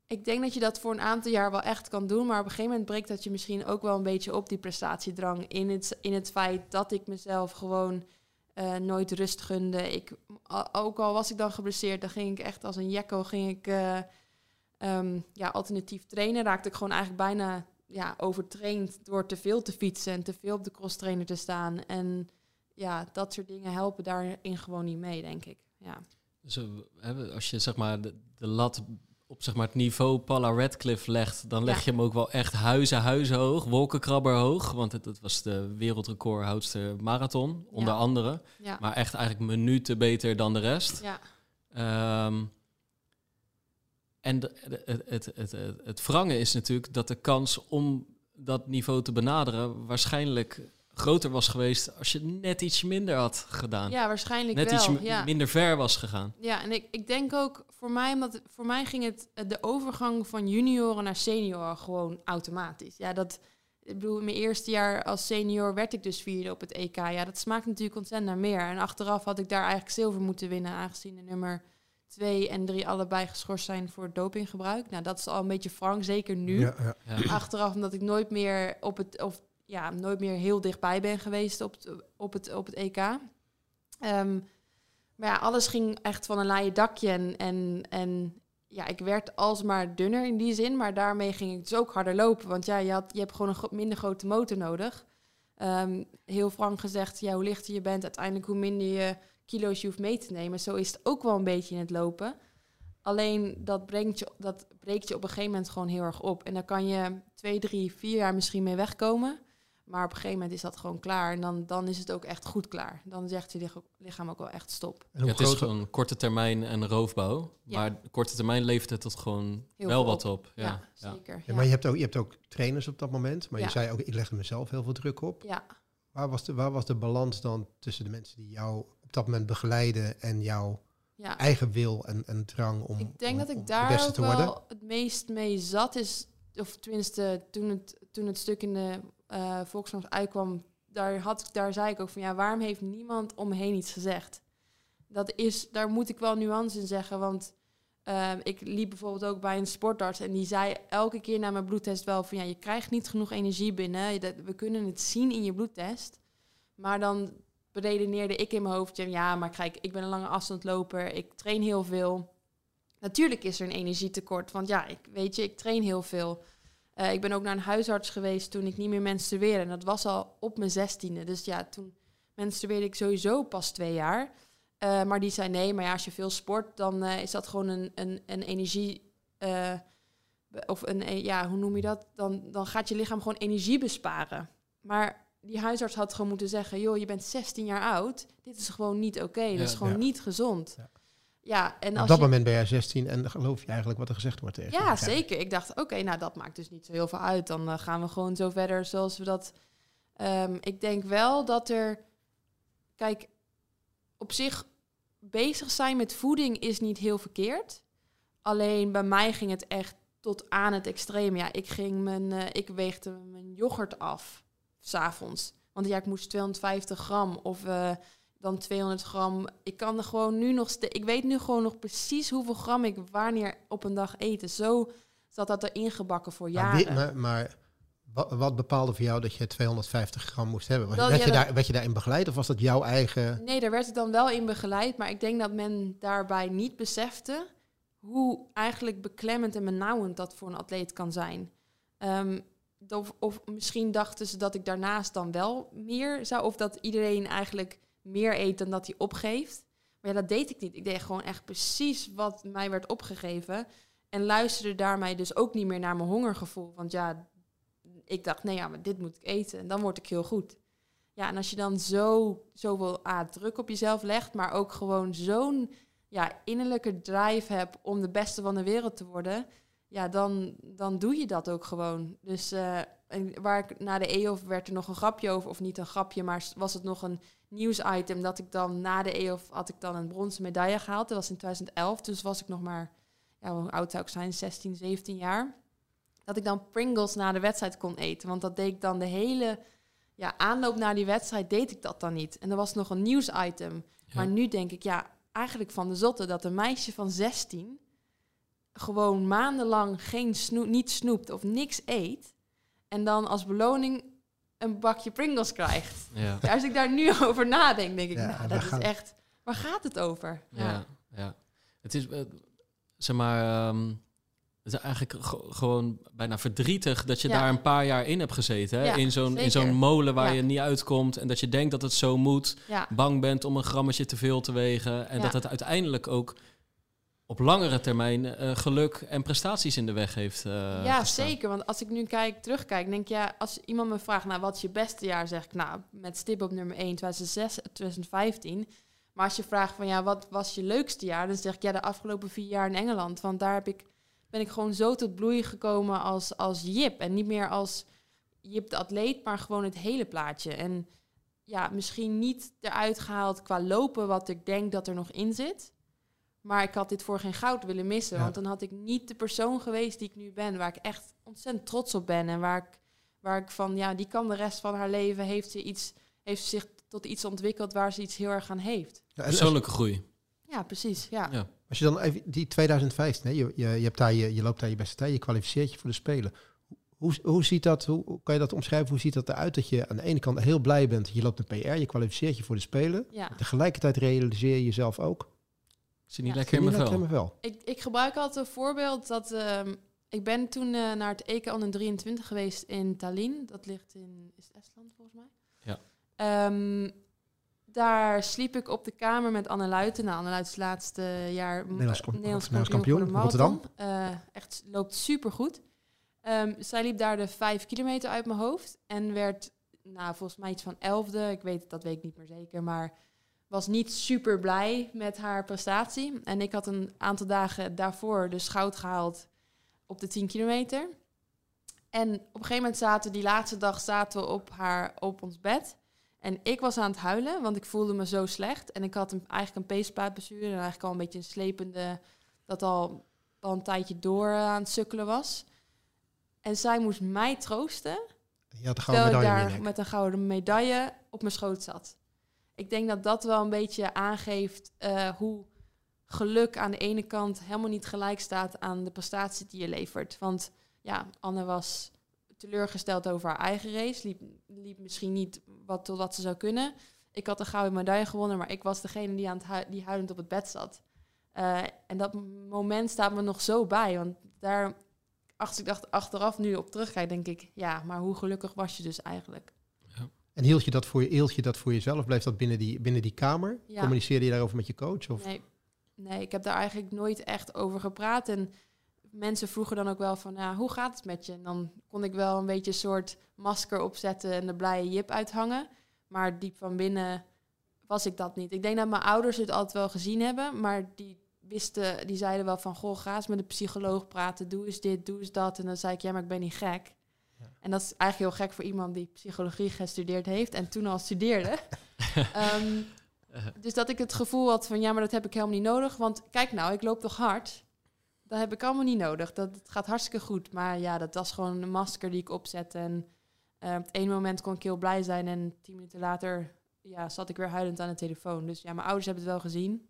ik denk dat je dat voor een aantal jaar wel echt kan doen. Maar op een gegeven moment breekt dat je misschien ook wel een beetje op die prestatiedrang. In het, in het feit dat ik mezelf gewoon uh, nooit rust gunde. Ik, ook al was ik dan geblesseerd, dan ging ik echt als een jekko ging ik, uh, um, ja, alternatief trainen. Raakte ik gewoon eigenlijk bijna ja, overtraind door te veel te fietsen en te veel op de cross trainer te staan. En ja, dat soort dingen helpen daarin gewoon niet mee, denk ik. Ja. Dus als je zeg maar de, de lat op zeg maar, het niveau Paula Radcliffe legt, dan leg ja. je hem ook wel echt huizen, huizen hoog, wolkenkrabber hoog. Want het, het was de wereldrecordhoudste marathon, onder ja. andere. Ja. Maar echt eigenlijk minuten beter dan de rest. Ja. Um, en de, het, het, het, het, het wrange is natuurlijk dat de kans om dat niveau te benaderen waarschijnlijk groter was geweest als je net iets minder had gedaan. Ja, waarschijnlijk net wel. iets ja. minder ver was gegaan. Ja, en ik, ik denk ook voor mij, omdat voor mij ging het de overgang van junioren naar senior gewoon automatisch. Ja, dat ik bedoel, in mijn eerste jaar als senior werd ik dus vierde op het EK. Ja, dat smaakt natuurlijk ontzettend naar meer. En achteraf had ik daar eigenlijk zilver moeten winnen, aangezien de nummer twee en drie allebei geschorst zijn voor dopinggebruik. Nou, dat is al een beetje frank, zeker nu. Ja, ja. Ja. Achteraf, omdat ik nooit meer op het, of ja, nooit meer heel dichtbij ben geweest op het, op het, op het EK. Um, maar ja, alles ging echt van een laaie dakje. En, en, en ja, ik werd alsmaar dunner in die zin. Maar daarmee ging ik dus ook harder lopen. Want ja, je, had, je hebt gewoon een gro minder grote motor nodig. Ehm, heel frank gezegd, ja, hoe lichter je bent, uiteindelijk hoe minder je kilo's je hoeft mee te nemen. Zo is het ook wel een beetje in het lopen. Alleen dat, brengt je, dat breekt je op een gegeven moment gewoon heel erg op. En daar kan je twee, drie, vier jaar misschien mee wegkomen. Maar op een gegeven moment is dat gewoon klaar. En dan, dan is het ook echt goed klaar. Dan zegt je lichaam ook wel echt stop. Ja, het is gewoon korte termijn en roofbouw. Ja. Maar korte termijn levert het tot gewoon wel wat op. Ja, zeker. maar je hebt, ook, je hebt ook trainers op dat moment. Maar je zei ook, ik legde mezelf heel veel druk op. Ja. Waar was, de, waar was de balans dan tussen de mensen die jou op dat moment begeleiden en jouw eigen wil en, en drang om Ik denk dat ik daar ook wel het meest mee zat is, of tenminste toen het, toen het stuk in de uh, uitkwam, daar, had, daar zei ik ook van ja, waarom heeft niemand om me heen iets gezegd? Dat is, daar moet ik wel nuance in zeggen, want uh, ik liep bijvoorbeeld ook bij een sportarts en die zei elke keer na mijn bloedtest wel van ja, je krijgt niet genoeg energie binnen. We kunnen het zien in je bloedtest. Maar dan beredeneerde ik in mijn hoofd, ja, maar kijk, ik ben een lange afstandloper, ik train heel veel. Natuurlijk is er een energietekort, want ja, ik weet je, ik train heel veel. Uh, ik ben ook naar een huisarts geweest toen ik niet meer menstrueerde. En dat was al op mijn zestiende. Dus ja, toen menstrueerde ik sowieso pas twee jaar. Uh, maar die zei nee, maar ja, als je veel sport, dan uh, is dat gewoon een, een, een energie. of een, ja, hoe noem je dat? Dan, dan gaat je lichaam gewoon energie besparen. Maar die huisarts had gewoon moeten zeggen: joh, je bent 16 jaar oud. Dit is gewoon niet oké. Okay. Dit is gewoon niet gezond. Ja. Ja, en als Op dat moment ben jij 16 en geloof je eigenlijk wat er gezegd wordt tegen Ja, zeker. Ik dacht, oké, nou dat maakt dus niet zo heel veel uit. Dan uh, gaan we gewoon zo verder zoals we dat... Um, ik denk wel dat er... Kijk, op zich bezig zijn met voeding is niet heel verkeerd. Alleen bij mij ging het echt tot aan het extreem. Ja, ik ging mijn... Uh, ik weegde mijn yoghurt af, s'avonds. Want ja, ik moest 250 gram of... Uh, dan 200 gram. Ik kan er gewoon nu nog... Ik weet nu gewoon nog precies hoeveel gram ik wanneer op een dag eten. Zo zat dat er ingebakken voor jaren. Maar, maar, wat, wat, bepaalde voor jou dat je 250 gram moest hebben? Was, werd, je daar, werd je daarin begeleid of was dat jouw eigen... Nee, daar werd ik dan wel in begeleid. Maar ik denk dat men daarbij niet besefte... hoe eigenlijk beklemmend en benauwend dat voor een atleet kan zijn. Um, of, misschien dachten ze dat ik daarnaast dan wel meer zou... of dat iedereen eigenlijk meer eet dan dat hij opgeeft. Maar ja, dat deed ik niet. Ik deed gewoon echt precies wat mij werd opgegeven. En luisterde daarmee dus ook niet meer naar mijn hongergevoel. Want ja, ik dacht, nee ja, maar dit moet ik eten. En dan word ik heel goed. Ja, en als je dan zo, zoveel druk op jezelf legt, maar ook gewoon zo'n ja, innerlijke drive hebt om de beste van de wereld te worden, ja, dan, dan doe je dat ook gewoon. Dus uh, waar ik na de EOF werd er nog een grapje over, of niet een grapje, maar was het nog een nieuwsitem dat ik dan na de EOF had ik dan een bronzen medaille gehaald. Dat was in 2011, dus was ik nog maar, ja, hoe oud zou ik zijn, 16, 17 jaar. Dat ik dan Pringles na de wedstrijd kon eten, want dat deed ik dan de hele ja, aanloop naar die wedstrijd deed ik dat dan niet. En er was nog een nieuwsitem. Ja. Maar nu denk ik, ja, eigenlijk van de zotte dat een meisje van 16 gewoon maandenlang geen snoep, niet snoept of niks eet. En dan als beloning een bakje Pringles krijgt. Ja. als ik daar nu <laughs> over nadenk, denk ik, nou, dat is echt... Waar gaat het over? Ja, ja. Het is, uh, zeg maar... Um, het is eigenlijk gewoon bijna verdrietig dat je daar een paar jaar in hebt gezeten. Hè? in zo'n in zo'n molen waar je niet uitkomt. En dat je denkt dat het zo moet. Bang bent om een grammetje te veel te wegen. En dat het uiteindelijk ook op langere termijn uh, geluk en prestaties in de weg heeft. Uh, ja, zeker. Want als ik nu kijk, terugkijk, denk ik, ja, als iemand me vraagt, nou, wat is je beste jaar, zeg ik, nou, met stip op nummer 1, 2006, 2015. Maar als je vraagt van, ja, wat was je leukste jaar, dan zeg ik, ja, de afgelopen vier jaar in Engeland. Want daar heb ik, ben ik gewoon zo tot bloei gekomen als, als Jip. En niet meer als Jip de atleet, maar gewoon het hele plaatje. En ja, misschien niet eruit gehaald qua lopen wat ik denk dat er nog in zit. Maar ik had dit voor geen goud willen missen. Want dan had ik niet de persoon geweest die ik nu ben. Waar ik echt ontzettend trots op ben. En waar ik, waar ik van, ja, die kan de rest van haar leven. Heeft ze, iets, heeft ze zich tot iets ontwikkeld waar ze iets heel erg aan heeft. Ja, Persoonlijke groei. Ja, precies. Ja. ja. Als je dan even die 2015, hè, je, je, je, hebt daar je, je loopt daar je beste tijd, je kwalificeert je voor de Spelen. Hoe, hoe ziet dat, hoe, kan je dat omschrijven? Hoe ziet dat eruit dat je aan de ene kant heel blij bent, je loopt een PR, je kwalificeert je voor de Spelen. Ja. Tegelijkertijd realiseer je jezelf ook, zit niet lekker in mijn vel. Ik, ik gebruik altijd een voorbeeld dat... Um, ik ben toen uh, naar het EK onder 23 geweest in Tallinn. Dat ligt in is Estland volgens mij. Ja. Ehm, daar sliep ik op de kamer met Anne Luiten. Nou, Anne Luiten laatste jaar Nederlands eh, kamp- Nederlands Nederlands kampioen, de Rotterdam. Eh, echt loopt super goed. zij liep daar de vijf kilometer uit mijn hoofd en werd, nou, volgens mij iets van elfde. Ik weet, dat weet ik niet meer zeker, maar was niet super blij met haar prestatie. En ik had een aantal dagen daarvoor dus goud gehaald op de 10 kilometer. En op een gegeven moment zaten die laatste dag zaten we op haar op ons bed. En ik was aan het huilen, want ik voelde me zo slecht. En ik had een, eigenlijk een peesplaatblessure en eigenlijk al een beetje een slepende... dat al, al een tijdje door aan het sukkelen was. En zij moest mij troosten, Je had de gouden ik daar met een gouden medaille op mijn schoot zat. Ik denk dat dat wel een beetje aangeeft eh, hoe geluk aan de ene kant helemaal niet gelijk staat aan de prestatie die je levert. Want ja, Anne was teleurgesteld over haar eigen race. Liep, liep misschien niet wat tot ze zou kunnen. Ik had een gouden medaille gewonnen, maar ik was degene die, aan het die huilend op het bed zat. Eh, en dat moment staat me nog zo bij. Want daar, als ik dacht achteraf nu op terugkijk, denk ik, ja, maar hoe gelukkig was je dus eigenlijk? En hield je dat voor, je, hield je dat voor jezelf? Bleef dat binnen die, binnen die kamer? Ja. Communiceerde je daarover met je coach? Of? Nee, nee, ik heb daar eigenlijk nooit echt over gepraat. En mensen vroegen dan ook wel van, ja, hoe gaat het met je? En dan kon ik wel een beetje een soort masker opzetten en de blije jip uithangen. Maar diep van binnen was ik dat niet. Ik denk dat mijn ouders het altijd wel gezien hebben, maar die wisten, die zeiden wel van, goh, ga eens met een psycholoog praten, doe eens dit, doe eens dat. En dan zei ik, ja, maar ik ben niet gek. En dat is eigenlijk heel gek voor iemand die psychologie gestudeerd heeft en toen al studeerde. <laughs> Ehm, dus dat ik het gevoel had van ja, maar dat heb ik helemaal niet nodig. Want kijk nou, ik loop toch hard. Dat heb ik allemaal niet nodig. Dat gaat hartstikke goed. Maar ja, dat was gewoon een masker die ik opzette. En eh, op het ene moment kon ik heel blij zijn. En tien minuten later ja, zat ik weer huilend aan de telefoon. Dus ja, mijn ouders hebben het wel gezien.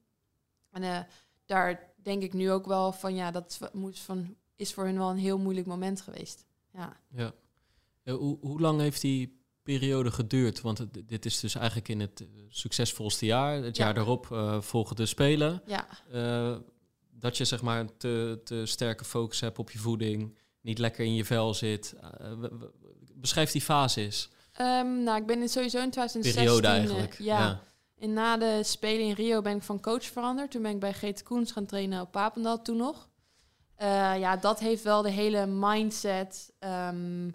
En eh, daar denk ik nu ook wel van ja, dat moest van, is voor hun wel een heel moeilijk moment geweest. Ja. Ja. Eh, hoe, hoe lang heeft die periode geduurd? Want het- dit is dus eigenlijk in het eh, succesvolste jaar. Het Ja. jaar daarop eh, volgen de Spelen. Ja, dat je zeg maar een te, te sterke focus hebt op je voeding. Niet lekker in je vel zit. W- beschrijf die fase eens. Ehm, nou, ik ben in sowieso in 2016... Periode eigenlijk. ja. En na de Spelen in Rio ben ik van coach veranderd. Toen ben ik bij Geet Koens gaan trainen op Papendal toen nog. Eh, ja, dat heeft wel de hele mindset... ehm,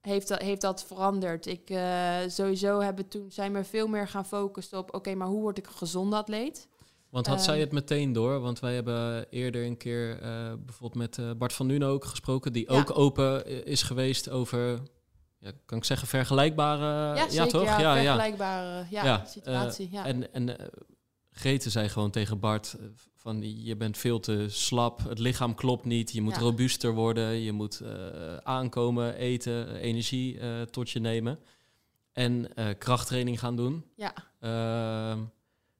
heeft, dat, heeft dat veranderd. Ik eh, sowieso hebben toen zijn we veel meer gaan focussen op... oké, maar hoe word ik een gezonde atleet? Want had zij Ehm. het meteen door? Want wij hebben eerder een keer eh, bijvoorbeeld met Bart van Nuenen ook gesproken, die Ja. ook open is geweest over, ja, kan ik zeggen, vergelijkbare. ja, zeker. toch? Ja, ja, ja. vergelijkbare ja, Ja, situatie. ja. En, en eh, Grete zei gewoon tegen Bart eh, van je bent veel te slap, het lichaam klopt niet, je moet Ja. robuuster worden, je moet eh, aankomen, eten, energie eh, tot je nemen en krachttraining gaan doen. ja. Ehm,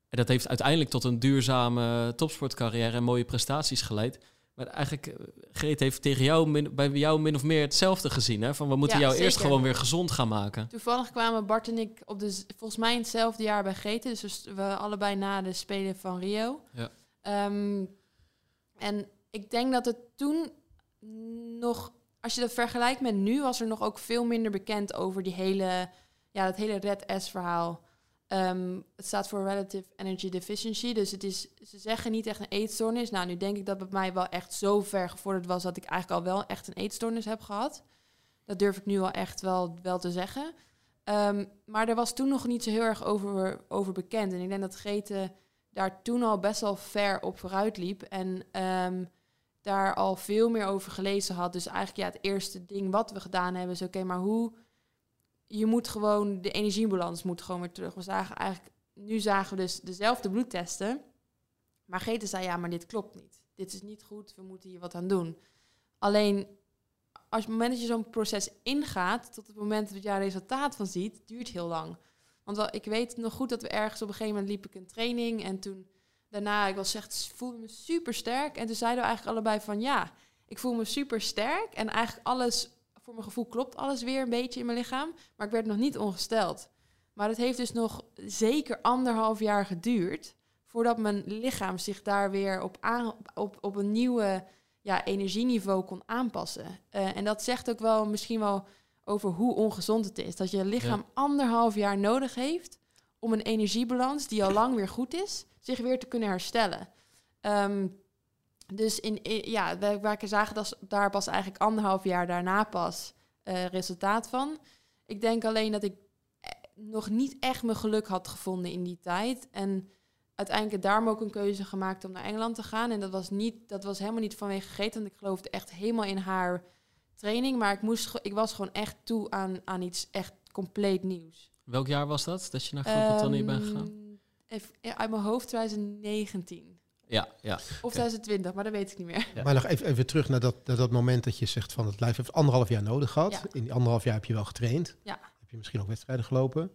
en dat heeft uiteindelijk tot een duurzame topsportcarrière en mooie prestaties geleid. Maar eigenlijk, eh, Greet heeft tegen jou min, bij jou min of meer hetzelfde gezien. Hè? Van we moeten Ja, jou eerst gewoon weer gezond gaan maken. Toevallig kwamen Bart en ik op de, volgens mij in hetzelfde jaar bij Grete. Dus we allebei na de Spelen van Rio. Ja. Ehm, en ik denk dat het toen nog, als je dat vergelijkt met nu, was er nog ook veel minder bekend over die hele, ja, dat hele Red S-verhaal. Ehm, het staat voor Relative Energy Deficiency. Dus het is, ze zeggen niet echt een eetstoornis. Nou, nu denk ik dat bij mij wel echt zo ver gevorderd was dat ik eigenlijk al wel echt een eetstoornis heb gehad. Dat durf ik nu al echt wel, te zeggen. Ehm, maar er was toen nog niet zo heel erg over, over bekend. En ik denk dat Grete daar toen al best wel ver op vooruit liep. En ehm, daar al veel meer over gelezen had. Dus eigenlijk ja, het eerste ding wat we gedaan hebben is... oké, maar hoe... Je moet gewoon... De energiebalans moet gewoon weer terug. We zagen eigenlijk... Nu zagen we dus dezelfde bloedtesten. Maar Grete zei, ja, maar dit klopt niet. Dit is niet goed, we moeten hier wat aan doen. Alleen, als moment dat je zo'n proces ingaat... tot het moment dat je daar resultaat van ziet, duurt heel lang. Want wel, ik weet nog goed dat we ergens op een gegeven moment liep ik een training... en toen daarna, ik was echt, voelde me super sterk. En toen zeiden we eigenlijk allebei van ja, ik voel me super sterk. En eigenlijk alles, voor mijn gevoel klopt alles weer een beetje in mijn lichaam. Maar ik werd nog niet ongesteld. Maar het heeft dus nog zeker anderhalf jaar geduurd voordat mijn lichaam zich daar weer op, aan, op, op een nieuwe ja, energieniveau kon aanpassen. Eh, en dat zegt ook wel misschien wel over hoe ongezond het is. Dat je lichaam anderhalf jaar nodig heeft om een energiebalans die al lang weer goed is, zich weer te kunnen herstellen. Ehm, dus in, in- ja, wij, wij zagen dat, daar pas eigenlijk anderhalf jaar daarna pas eh, resultaat van. Ik denk alleen dat ik eh, nog niet echt mijn geluk had gevonden in die tijd. En uiteindelijk daarom ook een keuze gemaakt om naar Engeland te gaan. En dat was, niet, dat was helemaal niet vanwege Greta, want ik geloofde echt helemaal in haar training. Maar ik, moest, ik was gewoon echt toe aan, aan iets echt compleet nieuws. Welk jaar was dat, dat je naar Groot-Brittannië bent Ehm, gegaan? Even, uit mijn hoofd 2019. Ja, ja. Of 2020, maar dat weet ik niet meer. Ja. Maar nog even, even terug naar dat, naar dat moment dat je zegt van het lijf heeft anderhalf jaar nodig gehad. Ja. In die anderhalf jaar heb je wel getraind. Ja. Heb je misschien ook wedstrijden gelopen.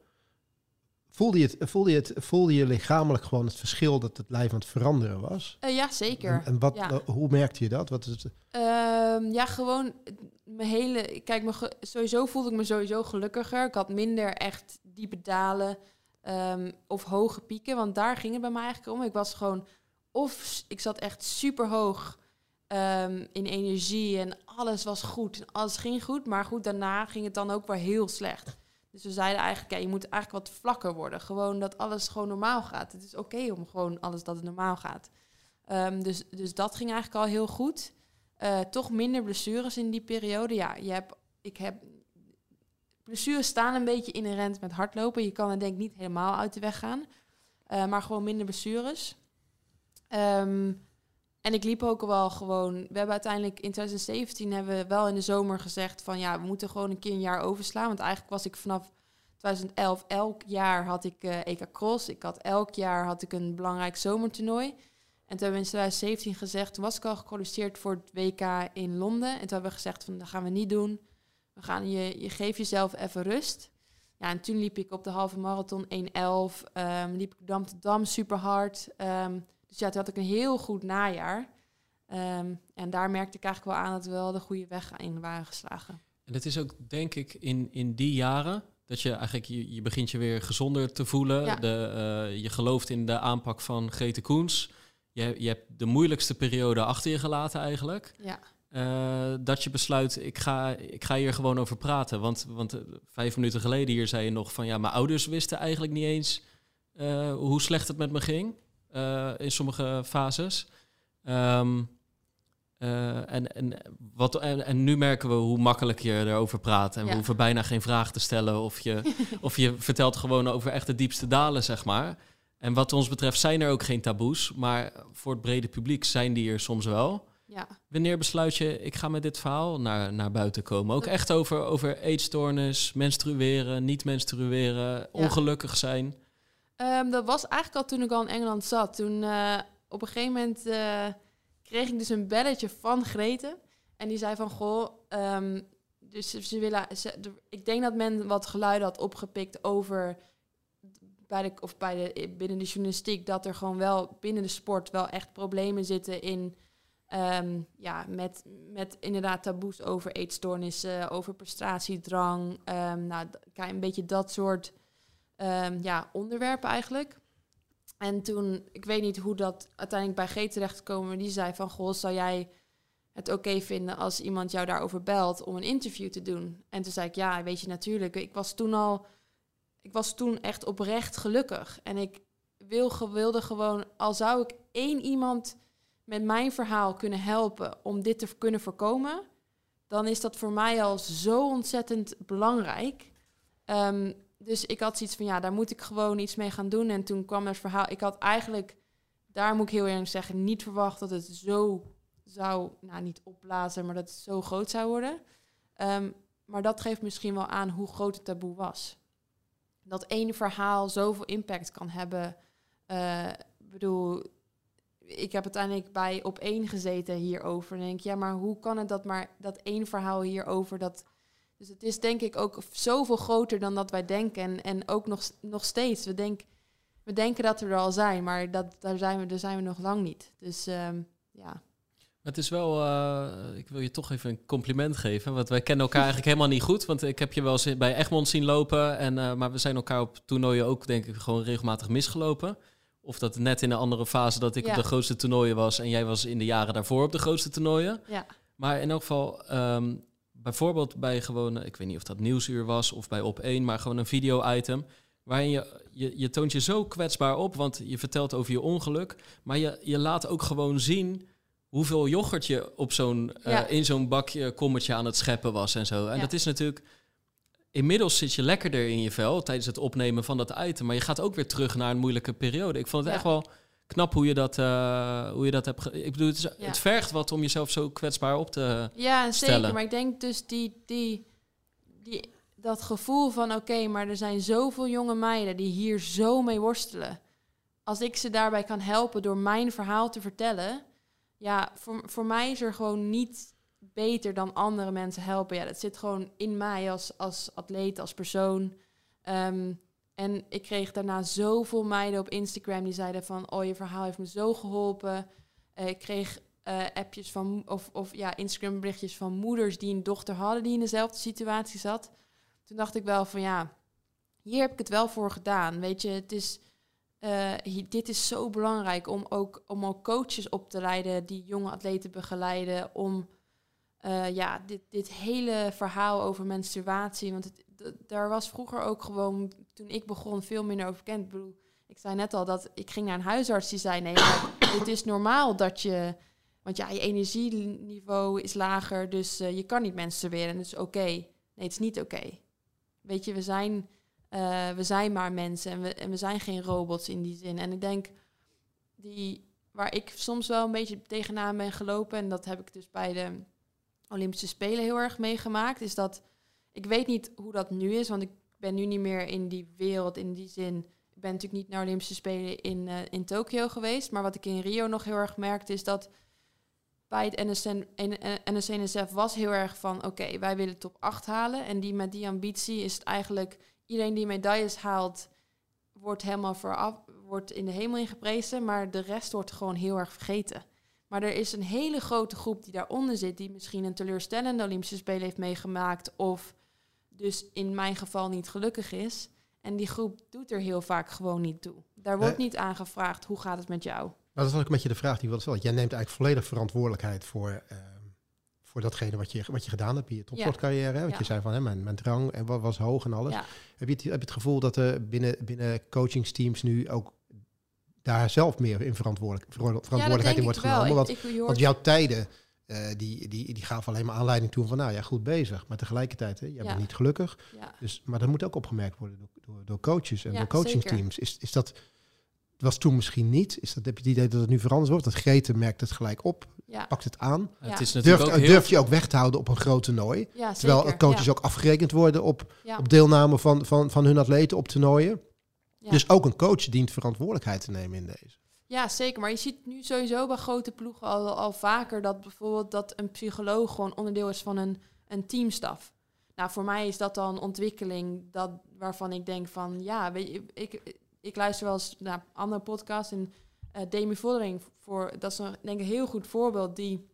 Voelde je, het, voelde, je het, voelde je lichamelijk gewoon het verschil dat het lijf aan het veranderen was? Eh, ja, zeker. En, en wat, Ja. eh, hoe merkte je dat? Wat is het? Ehm, ja, gewoon mijn hele. Kijk, me ge- sowieso voelde ik me sowieso gelukkiger. Ik had minder echt diepe dalen ehm, of hoge pieken, want daar ging het bij mij eigenlijk om. Ik was gewoon of ik zat echt super hoog ehm, in energie en alles was goed, alles ging goed, maar goed daarna ging het dan ook weer heel slecht. Dus we zeiden eigenlijk, ja, je moet eigenlijk wat vlakker worden. Gewoon dat alles gewoon normaal gaat. Het is oké om gewoon alles dat het normaal gaat. Ehm, dus, dus dat ging eigenlijk al heel goed. Eh, toch minder blessures in die periode. Ja, je hebt, ik heb. Blessures staan een beetje inherent met hardlopen. Je kan er denk ik niet helemaal uit de weg gaan. Eh, maar gewoon minder blessures. Ehm, en ik liep ook wel gewoon. We hebben uiteindelijk in 2017 hebben we wel in de zomer gezegd van ja, we moeten gewoon een keer een jaar overslaan. Want eigenlijk was ik vanaf 2011 elk jaar had ik eh EK Cross. Ik had elk jaar had ik een belangrijk zomertoernooi. En toen hebben we in 2017 gezegd, toen was ik al gekwalificeerd voor het WK in Londen. En toen hebben we gezegd van, dat gaan we niet doen. We gaan je, je geef jezelf even rust. Ja, en toen liep ik op de halve marathon 1.11. ehm liep ik Dam te Dam super hard. Ehm, dus ja, toen had ik een heel goed najaar. Ehm, en daar merkte ik eigenlijk wel aan dat we wel de goede weg in waren geslagen. En het is ook, denk ik, in, in die jaren dat je eigenlijk, je, je begint je weer gezonder te voelen. Ja. De, eh, je gelooft in de aanpak van Grete Koens. Je, je hebt de moeilijkste periode achter je gelaten eigenlijk. Ja, Eh, dat je besluit, ik ga, ik ga hier gewoon over praten. Want, want eh, vijf minuten geleden hier zei je nog van... ja, mijn ouders wisten eigenlijk niet eens hoe slecht het met me ging. Eh, in sommige fases. Ehm, eh, en, en, wat, en, en nu merken we hoe makkelijk je erover praat. En we Ja. hoeven bijna geen vraag te stellen. Of je, <laughs> of je vertelt gewoon over echt de diepste dalen, zeg maar. En wat ons betreft zijn er ook geen taboes. Maar voor het brede publiek zijn die er soms wel. ja. Wanneer besluit je, ik ga met dit verhaal naar, naar buiten komen? Ook echt over, over eetstoornis, menstrueren, niet menstrueren, ongelukkig zijn. Ehm, dat was eigenlijk al toen ik al in Engeland zat. Toen eh, op een gegeven moment eh, kreeg ik dus een belletje van Grete. En die zei van, goh, ehm, dus ze, willen... Ik denk dat men wat geluiden had opgepikt over... Bij de, of bij de, binnen de journalistiek, dat er gewoon wel binnen de sport wel echt problemen zitten in... ehm, ja, met, met inderdaad taboes over eetstoornissen, over prestatiedrang. ehm nou, een beetje dat soort ehm, ja, onderwerpen eigenlijk. En toen, ik weet niet hoe dat uiteindelijk bij G terecht gekomen, maar die zei van, goh, zou jij het oké vinden als iemand jou daarover belt om een interview te doen? En toen zei ik, ja, weet je, natuurlijk. Ik was toen al, ik was toen echt oprecht gelukkig. En ik wil, wilde gewoon, al zou ik één iemand met mijn verhaal kunnen helpen om dit te kunnen voorkomen, dan is dat voor mij al zo ontzettend belangrijk. Ehm, dus ik had zoiets van, ja, daar moet ik gewoon iets mee gaan doen. En toen kwam het verhaal. Ik had eigenlijk, daar moet ik heel eerlijk zeggen, niet verwacht dat het zo zou, nou niet opblazen, maar dat het zo groot zou worden. Ehm, maar dat geeft misschien wel aan hoe groot het taboe was. Dat één verhaal zoveel impact kan hebben. Eh, Ik bedoel, ik heb uiteindelijk bij op één gezeten hierover. En denk ja, maar hoe kan het dat maar dat één verhaal hierover dat dus het is denk ik ook zoveel groter dan dat wij denken. En, en ook nog, nog steeds. We, denk, we denken dat we er al zijn, maar dat, daar, zijn we, daar zijn we nog lang niet. Dus ehm, ja. Het is wel, eh, ik wil je toch even een compliment geven, want wij kennen elkaar eigenlijk helemaal niet goed. Want ik heb je wel eens bij Egmond zien lopen, en, eh, maar we zijn elkaar op toernooien ook denk ik gewoon regelmatig misgelopen. Of dat net in een andere fase dat ik Ja. op de grootste toernooien was en jij was in de jaren daarvoor op de grootste toernooien. ja. Maar in elk geval, ehm, bijvoorbeeld bij gewoon, eh, ik weet niet of dat nieuwsuur was of bij op één, maar gewoon een video-item. Waarin je, je, je toont je zo kwetsbaar op, want je vertelt over je ongeluk. Maar je, je laat ook gewoon zien hoeveel yoghurt je op zo'n, eh, in zo'n bakje kommetje aan het scheppen was en zo. En Ja. dat is natuurlijk. Inmiddels zit je lekkerder in je vel tijdens het opnemen van dat item. Maar je gaat ook weer terug naar een moeilijke periode. Ik vond het Ja. echt wel knap hoe je dat, eh, hoe je dat hebt. ge- Ik bedoel, het, is- Ja. het vergt wat om jezelf zo kwetsbaar op te. Ja, stellen. zeker. Maar ik denk dus die, die, die, dat gevoel van oké, maar er zijn zoveel jonge meiden die hier zo mee worstelen. Als ik ze daarbij kan helpen door mijn verhaal te vertellen. Ja, voor, voor mij is er gewoon niet beter dan andere mensen helpen. Ja, dat zit gewoon in mij als, als atleet, als persoon. Ehm, en ik kreeg daarna zoveel meiden op Instagram die zeiden van... oh, je verhaal heeft me zo geholpen. Eh, ik kreeg eh, appjes van... Of, of ja, Instagram berichtjes van moeders die een dochter hadden... die in dezelfde situatie zat. Toen dacht ik wel van ja, hier heb ik het wel voor gedaan. Weet je, het is... eh, dit is zo belangrijk om ook, om ook coaches op te leiden... die jonge atleten begeleiden... om ja, dit, dit hele verhaal over menstruatie. Want het, daar was vroeger ook gewoon, toen ik begon, veel minder over bekend. Ik bedoel, ik zei net al dat ik ging naar een huisarts die zei: nee, <coughs> het is normaal dat je. Want ja, je energieniveau is lager, dus eh, je kan niet menstrueren. En dat is oké. Nee, het is niet oké. Weet je, we zijn, eh, we zijn maar mensen en we, en we zijn geen robots in die zin. En ik denk, die, waar ik soms wel een beetje tegenaan ben gelopen, en dat heb ik dus bij de Olympische Spelen heel erg meegemaakt, is dat ik weet niet hoe dat nu is, want ik ben nu niet meer in die wereld in die zin. Ik ben natuurlijk niet naar Olympische Spelen in, eh, in Tokio geweest, maar wat ik in Rio nog heel erg merkte is dat bij het NSN, NSC-NSF was heel erg van oké, wij willen top 8 halen en die met die ambitie is het eigenlijk iedereen die medailles haalt wordt helemaal vooraf wordt in de hemel ingeprezen, maar de rest wordt gewoon heel erg vergeten. Maar er is een hele grote groep die daaronder zit, die misschien een teleurstellende Olympische Spelen heeft meegemaakt, of dus in mijn geval niet gelukkig is. En die groep doet er heel vaak gewoon niet toe. Daar wordt niet aan gevraagd, hoe gaat het met jou? Nou, dat was ook een beetje de vraag die ik wilde stellen. Jij neemt eigenlijk volledig verantwoordelijkheid voor, ehm, voor datgene wat je, wat je gedaan hebt in je topsportcarrière. hè? Want Ja. je zei van, hè, mijn, mijn drang en wa- was hoog en alles. Ja. Heb, je het, heb je het gevoel dat er binnen, binnen coachingsteams nu ook daar zelf meer in verantwoordelijk, verantwo- verantwoordelijkheid in wordt genomen? Want jouw tijden, eh, die, die, die gaven alleen maar aanleiding toe van, nou ja, goed bezig. Maar tegelijkertijd, hè, jij Ja. bent niet gelukkig. ja. Dus, maar dat moet ook opgemerkt worden door, door, door coaches en Ja, door coachingsteams. Is, is dat was toen misschien niet? Is dat, heb je het idee dat het nu veranderd wordt? Dat Grete merkt het gelijk op, Ja, pakt het aan. Ja. Het is natuurlijk Durft, ook heel... durf je ook weg te houden op een groot toernooi? ja Terwijl coaches ja. ook afgerekend worden op, Ja. op deelname van, van, van hun atleten op toernooien. Ja. Dus ook een coach dient verantwoordelijkheid te nemen in deze. Ja, zeker. Maar je ziet nu sowieso bij grote ploegen al, al vaker dat bijvoorbeeld dat een psycholoog gewoon onderdeel is van een, een teamstaf. Nou, voor mij is dat dan ontwikkeling dat, waarvan ik denk van ja, weet je, ik, ik luister wel eens naar andere podcasts en eh Demi Vollering voor dat is een, denk ik een heel goed voorbeeld die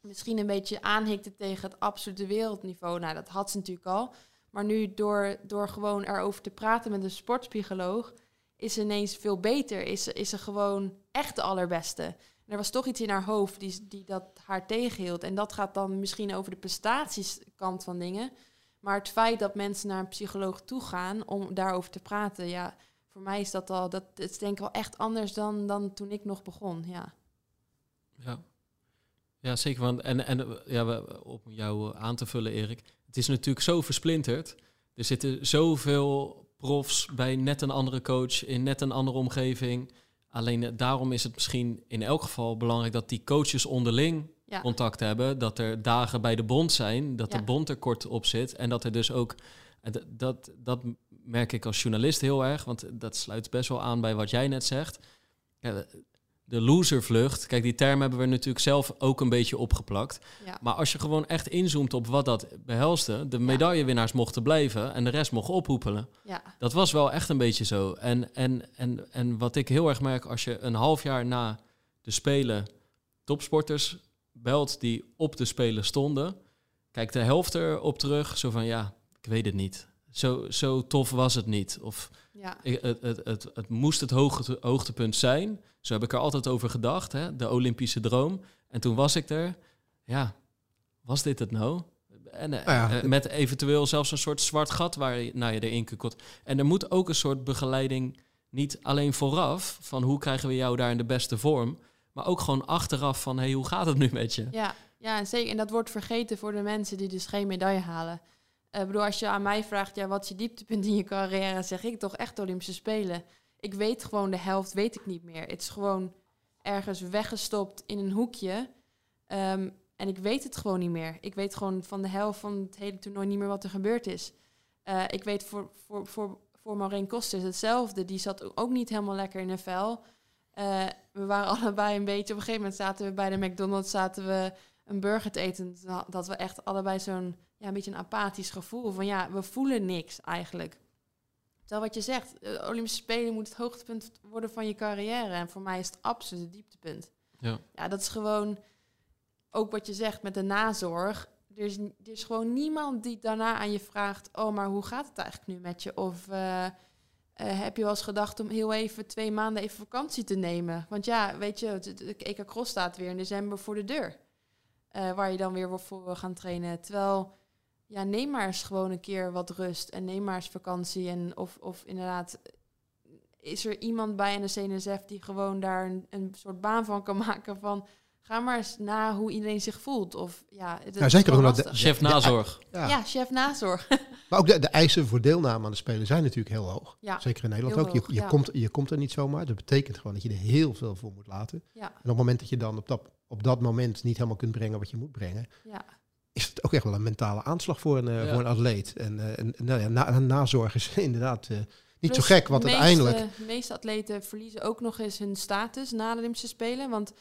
misschien een beetje aanhikte tegen het absolute wereldniveau. Nou, dat had ze natuurlijk al. Maar nu door, door gewoon erover te praten met een sportpsycholoog, is ineens veel beter. Is is ze gewoon echt de allerbeste. Er was toch iets in haar hoofd die, die dat haar tegenhield. En dat gaat dan misschien over de prestatieskant van dingen. Maar het feit dat mensen naar een psycholoog toe gaan om daarover te praten, ja, voor mij is dat al, dat is denk ik wel echt anders dan, dan toen ik nog begon. Ja. Ja. ja, zeker. Want, en en ja, om jou aan te vullen, Erik. Het is natuurlijk zo versplinterd. Er zitten zoveel profs bij net een andere coach, in net een andere omgeving. Alleen eh, daarom is het misschien in elk geval belangrijk dat die coaches onderling Ja. contact hebben. Dat er dagen bij de bond zijn, dat Ja. de bond er kort op zit. En dat er dus ook, dat, dat, dat merk ik als journalist heel erg, want dat sluit best wel aan bij wat jij net zegt. Ja, de- loservlucht, kijk, die term hebben we natuurlijk zelf ook een beetje opgeplakt. Ja. Maar als je gewoon echt inzoomt op wat dat behelste, de medaillewinnaars mochten blijven en de rest mocht ophoepelen. Ja. Dat was wel echt een beetje zo. En, en, en, en wat ik heel erg merk als je een half jaar na de Spelen topsporters belt die op de Spelen stonden, kijkt de helft erop terug, zo van ja, ik weet het niet. Zo, zo tof was het niet. Of Ja. ik- het, het, het, het moest het hoogte, hoogtepunt zijn. Zo heb ik er altijd over gedacht, hè? de Olympische droom. En toen was ik er. Ja, was dit het nou? En eh, Nou ja, eh, met eventueel zelfs een soort zwart gat waar je, nou, je erin kunt. En er moet ook een soort begeleiding, niet alleen vooraf, van hoe krijgen we jou daar in de beste vorm, maar ook gewoon achteraf van, hey, hoe gaat het nu met je? Ja, ja, en zeker. En dat wordt vergeten voor de mensen die dus geen medaille halen. Eh, Ik bedoel, als je aan mij vraagt, ja, wat is je dieptepunt in je carrière, zeg ik toch echt Olympische Spelen. Ik weet gewoon de helft, weet ik niet meer. Het is gewoon ergens weggestopt in een hoekje. Ehm, en ik weet het gewoon niet meer. Ik weet gewoon van de helft van het hele toernooi niet meer wat er gebeurd is. Eh, ik weet voor, voor, voor, voor Maureen Kosters hetzelfde. Die zat ook niet helemaal lekker in een vel. Eh, we waren <laughs> allebei een beetje... Op een gegeven moment zaten we bij de McDonald's... zaten we een burger te eten. Dat we echt allebei zo'n... Ja, een beetje een apathisch gevoel. Van ja, we voelen niks eigenlijk. Terwijl wat je zegt... De Olympische Spelen moet het hoogtepunt worden van je carrière. En voor mij is het absoluut het dieptepunt. Ja. Ja, dat is gewoon... Ook wat je zegt met de nazorg. Er is, er is gewoon niemand die daarna aan je vraagt... Oh, maar hoe gaat het eigenlijk nu met je? Of... eh, eh, heb je wel eens gedacht om heel even twee maanden even vakantie te nemen? Want ja, weet je, de EK Cross staat weer in december voor de deur. Eh, waar je dan weer voor wil gaan trainen. Terwijl, ja, neem maar eens gewoon een keer wat rust. En neem maar eens vakantie. En of, of inderdaad, is er iemand bij de CNSF die gewoon daar een, een soort baan van kan <laughs> maken van... Ga maar eens na hoe iedereen zich voelt. Of ja, het Nou, is zeker de- lastig. Chef nazorg. Ja. Ja, chef nazorg. <laughs> Maar ook de, de eisen voor deelname aan de Spelen zijn natuurlijk heel hoog. ja, Zeker in Nederland heel ook. Je, je, ja. komt, je komt er niet zomaar. Dat betekent gewoon dat je er heel veel voor moet laten. ja, En op het moment dat je dan op dat, op dat moment niet helemaal kunt brengen wat je moet brengen, ja. Is het ook echt wel een mentale aanslag voor een, eh, Ja. voor een atleet. En, eh, en nou ja, na, nazorg is <laughs> inderdaad eh, niet zo gek, want de uiteindelijk... Meeste, de meeste atleten verliezen ook nog eens hun status na de Olympische Spelen. Want op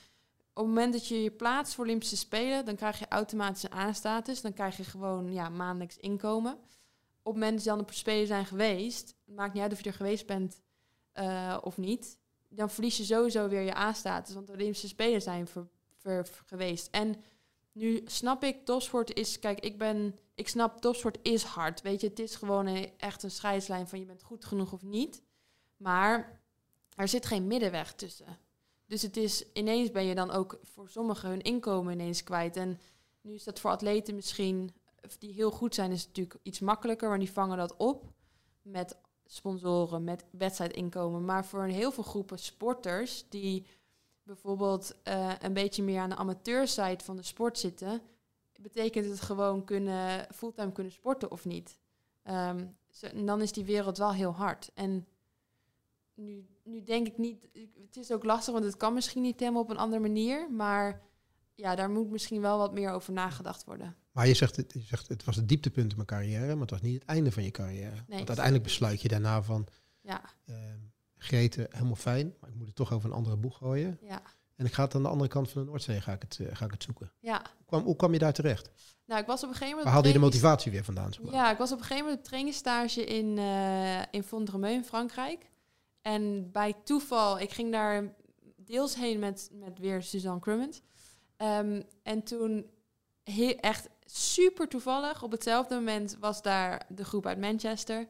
het moment dat je je plaatst voor Olympische Spelen, dan krijg je automatisch een A-status. Dan krijg je gewoon ja, maandelijks inkomen. Op het moment dat je dan op de Spelen zijn geweest, het maakt niet uit of je er geweest bent eh, of niet, dan verlies je sowieso weer je A-status. Want de Olympische Spelen zijn ver, ver- geweest. En nu snap ik, topsport is, kijk, ik ben, ik snap, topsport is hard. Weet je, het is gewoon een, echt een scheidslijn van je bent goed genoeg of niet. Maar er zit geen middenweg tussen. Dus het is, ineens ben je dan ook voor sommigen hun inkomen ineens kwijt. En nu is dat voor atleten misschien, die heel goed zijn, is natuurlijk iets makkelijker, want die vangen dat op met sponsoren, met wedstrijdinkomen. Maar voor een heel veel groepen sporters die bijvoorbeeld eh, een beetje meer aan de amateurside van de sport zitten, betekent het gewoon kunnen, fulltime kunnen sporten of niet. Ehm, zo- en dan is die wereld wel heel hard. En nu, nu denk ik niet, het is ook lastig, want het kan misschien niet helemaal op een andere manier, maar ja, daar moet misschien wel wat meer over nagedacht worden. Maar je zegt, het, je zegt het was het dieptepunt in mijn carrière, maar het was niet het einde van je carrière. Want uiteindelijk besluit je daarna van, Ja, ehm Greten, helemaal fijn, maar ik moet het toch over een andere boeg gooien. ja, En ik ga het aan de andere kant van de Noordzee ga ik het, eh, ga ik het zoeken. ja. Hoe kwam, hoe kwam je daar terecht? Nou, ik was op een gegeven moment... Waar haalde je de motivatie weer vandaan? zeg maar? Ja, ik was op een gegeven moment op trainingsstage in, eh in Fondremeu in Frankrijk. En bij toeval, ik ging daar deels heen met, met weer Suzanne Crummond. Ehm, en toen, he- echt super toevallig, op hetzelfde moment was daar de groep uit Manchester.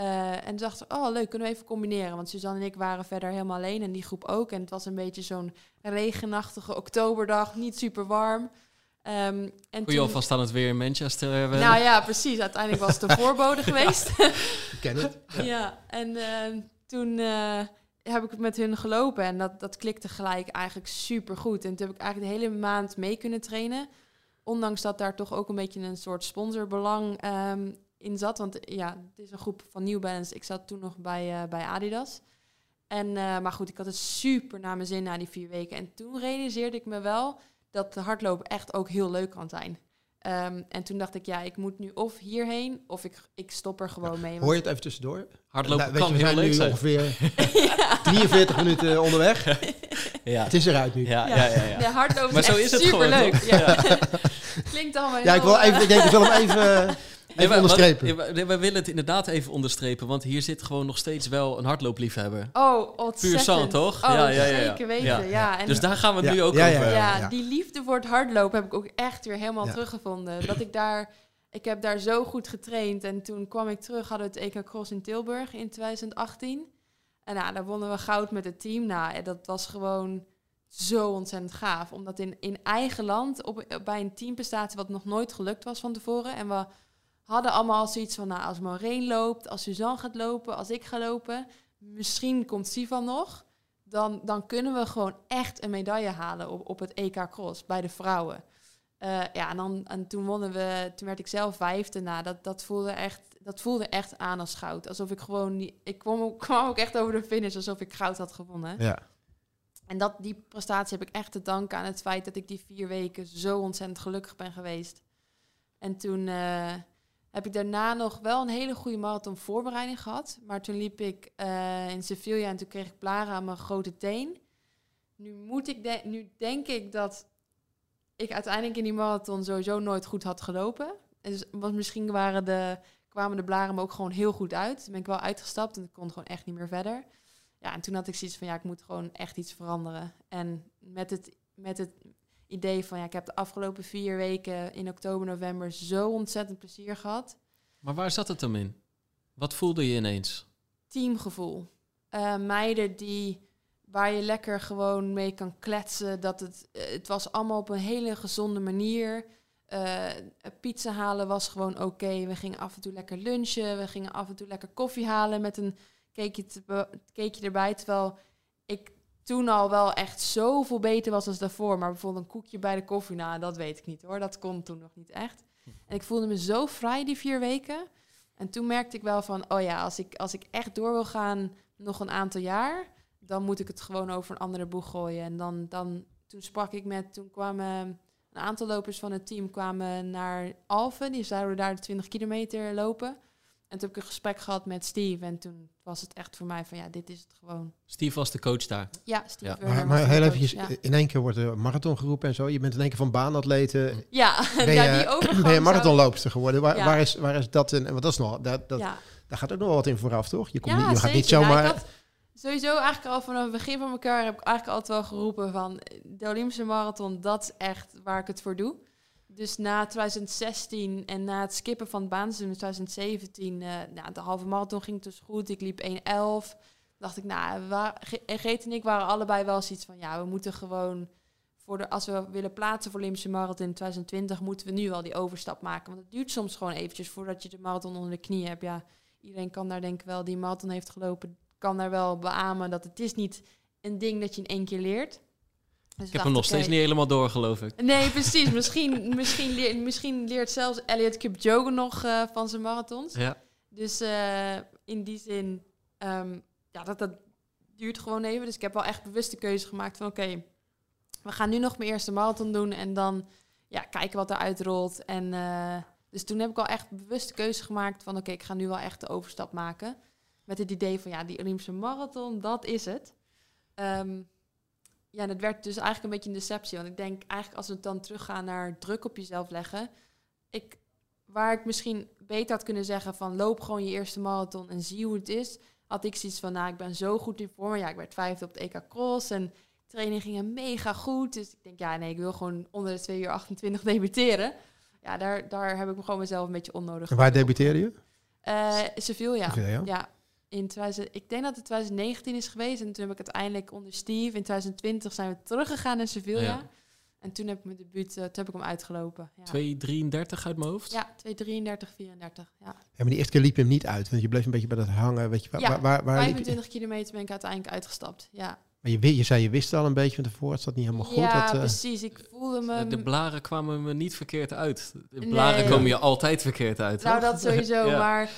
Eh, en toen dachten we, oh leuk, kunnen we even combineren. Want Suzanne en ik waren verder helemaal alleen en die groep ook. En het was een beetje zo'n regenachtige oktoberdag, niet super warm. Ehm, en Kun je toen- alvast aan het weer in Manchester hebben? nou ja, precies. Uiteindelijk was het een <laughs> voorbode geweest. Ik ken <laughs> het. ja, en ehm, toen eh, heb ik met hun gelopen en dat, dat klikte gelijk eigenlijk super goed. En toen heb ik eigenlijk de hele maand mee kunnen trainen. Ondanks dat daar toch ook een beetje een soort sponsorbelang ehm, in zat. Want ja, het is een groep van New Balance. Ik zat toen nog bij, eh, bij Adidas. En, eh, maar goed, ik had het super naar mijn zin na die vier weken. En toen realiseerde ik me wel dat de hardlopen echt ook heel leuk kan zijn. Ehm, en toen dacht ik, ja, ik moet nu of hierheen of ik, ik stop er gewoon mee. Hoor je het even tussendoor? Hardlopen Nou, kan je, heel zijn leuk nu zijn. ongeveer <laughs> 43 minuten onderweg. Ja. <laughs> Het is eruit nu. Ja, ja, ja, ja. De hardlopen Maar is zo echt is het superleuk. <laughs> Klinkt allemaal Ja, ik, wil even, ik denk, ik wil hem even, even Nee, maar- onderstrepen. wat- nee, we, we willen het inderdaad even onderstrepen, want hier zit gewoon nog steeds wel een hardloopliefhebber. Oh, ontzettend. Puur zand, toch? Oh, Ja, ja, ja, ja. zeker weten. Ja. Ja. En Dus daar gaan we het nu ook ja, ja, over ja, die liefde voor het hardlopen heb ik ook echt weer helemaal Ja. teruggevonden. Dat ik daar, ik heb daar zo goed getraind. En toen kwam ik terug, hadden we het EK Cross in Tilburg in 2018. En nou, daar wonnen we goud met het team. Nou, en dat was gewoon zo ontzettend gaaf. Omdat in, in eigen land, op, bij een teamprestatie wat nog nooit gelukt was van tevoren. En we hadden allemaal zoiets van, nou, als Maureen loopt, als Suzanne gaat lopen, als ik ga lopen, misschien komt Sivan nog. Dan, dan kunnen we gewoon echt een medaille halen op, op het EK Cross bij de vrouwen. Eh, ja, en, dan, en toen wonnen we, toen werd ik zelf vijfde. Nou, dat, dat, voelde echt, dat voelde echt aan als goud. Alsof ik gewoon, niet, ik kwam, ook- <laughs> kwam ook echt over de finish alsof ik goud had gewonnen. Ja. En dat, die prestatie heb ik echt te danken aan het feit dat ik die vier weken zo ontzettend gelukkig ben geweest. En toen eh, heb ik daarna nog wel een hele goede marathon voorbereiding gehad. Maar toen liep ik eh, in Sevilla en toen kreeg ik blaren aan mijn grote teen. Nu, moet ik nu denk ik dat ik uiteindelijk in die marathon sowieso nooit goed had gelopen. En dus, misschien waren de, kwamen de blaren me ook gewoon heel goed uit. Toen ben ik wel uitgestapt en ik kon gewoon echt niet meer verder. Ja, en toen had ik zoiets van, ja, ik moet gewoon echt iets veranderen. En met het, met het idee van, ja, ik heb de afgelopen vier weken in oktober, november zo ontzettend plezier gehad. Maar waar zat het hem in? Wat voelde je ineens? Teamgevoel. Eh, meiden die, waar je lekker gewoon mee kan kletsen. Dat het, eh, het was allemaal op een hele gezonde manier. Eh, pizza halen was gewoon oké. We gingen af en toe lekker lunchen. We gingen af en toe lekker koffie halen met een cakeje, te cakeje erbij. Terwijl ik toen al wel echt zoveel beter was als daarvoor. Maar bijvoorbeeld een koekje bij de koffie, nou, dat weet ik niet hoor. Dat kon toen nog niet echt. En ik voelde me zo vrij die vier weken. En toen merkte ik wel van, oh ja, als ik, als ik echt door wil gaan nog een aantal jaar, dan moet ik het gewoon over een andere boeg gooien. En dan, dan toen sprak ik met, toen kwamen een aantal lopers van het team kwamen naar Alphen. Die zouden daar de 20 kilometer lopen. En toen heb ik een gesprek gehad met Steve. En toen was het echt voor mij van, ja, dit is het gewoon. Steve was de coach daar. Ja, Steve Ja. Maar, maar heel eventjes, Ja, in één keer wordt er marathon geroepen en zo. Je bent in één keer van baanatleten. ja, <laughs> Ben ja je, die overgang ben je marathonloopster geworden? Waar, Ja. waar, is, waar is dat? En want dat is nog, dat, dat, Ja. daar gaat ook nog wel wat in vooraf, toch? Je, komt Ja, niet, je gaat niet zomaar... had sowieso eigenlijk al vanaf het begin van mijn carrière heb ik eigenlijk altijd wel geroepen van de Olympische marathon, dat is echt waar ik het voor doe. Dus na 2016 en na het skippen van het baanseizoen in 2017, eh nou, de halve marathon ging dus goed. Ik liep 1.11. Dacht ik, nou, Geet en ik waren allebei wel zoiets van, ja, we moeten gewoon voor de, als we willen plaatsen voor Olympische marathon in 2020, moeten we nu al die overstap maken. Want het duurt soms gewoon eventjes voordat je de marathon onder de knie hebt. Ja, iedereen kan daar denk ik wel, die marathon heeft gelopen, kan daar wel beamen dat het is niet een ding dat je in één keer leert. Dus Ik heb hem nog steeds niet helemaal door, geloof ik. Nee, precies. <laughs> Misschien, misschien, leert, misschien leert zelfs Elliot Kipchoge nog eh, van zijn marathons. Ja. Dus eh, in die zin, ehm, ja, dat, dat duurt gewoon even. Dus ik heb wel echt bewust de keuze gemaakt van oké, we gaan nu nog mijn eerste marathon doen en dan ja, kijken wat eruit rolt. En eh, dus toen heb ik al echt bewust de keuze gemaakt van oké, ik ga nu wel echt de overstap maken. Met het idee van ja, die Olympische marathon, dat is het. Ehm, ja, het werd dus eigenlijk een beetje een deceptie. Want ik denk eigenlijk als we dan teruggaan naar druk op jezelf leggen. Ik, waar ik misschien beter had kunnen zeggen van loop gewoon je eerste marathon en zie hoe het is. Had ik zoiets van, nou ik ben zo goed in vorm. Ja, ik werd vijfde op het EK Cross en training gingen mega goed. Dus ik denk, ja nee, ik wil gewoon onder de 2 uur 28 debuteren. Ja, daar, daar heb ik me gewoon mezelf een beetje onnodig En waar debuteerde je? eh Sevilla. Sevilla, ja. ja. In 2000, ik denk dat het 2019 is geweest. En toen heb ik uiteindelijk onder Steve. In 2020 zijn we teruggegaan naar Sevilla. Ja. En toen heb ik mijn debuut, eh, toen heb ik hem uitgelopen. Ja, 2,33 uit mijn hoofd. ja 233, 34. Ja. Ja, maar die eerste keer liep je hem niet uit, want je bleef een beetje bij dat hangen. Weet je, waar, Ja, waar, waar, waar liep je? 25 kilometer ben ik uiteindelijk uitgestapt. Ja, Maar je, je zei je wist al een beetje van tevoren, het zat niet helemaal goed. ja dat, eh, precies. Ik voelde me... De blaren kwamen me niet verkeerd uit. De Nee. blaren komen je altijd verkeerd uit. Nou, toch? dat sowieso. <laughs> Ja. Maar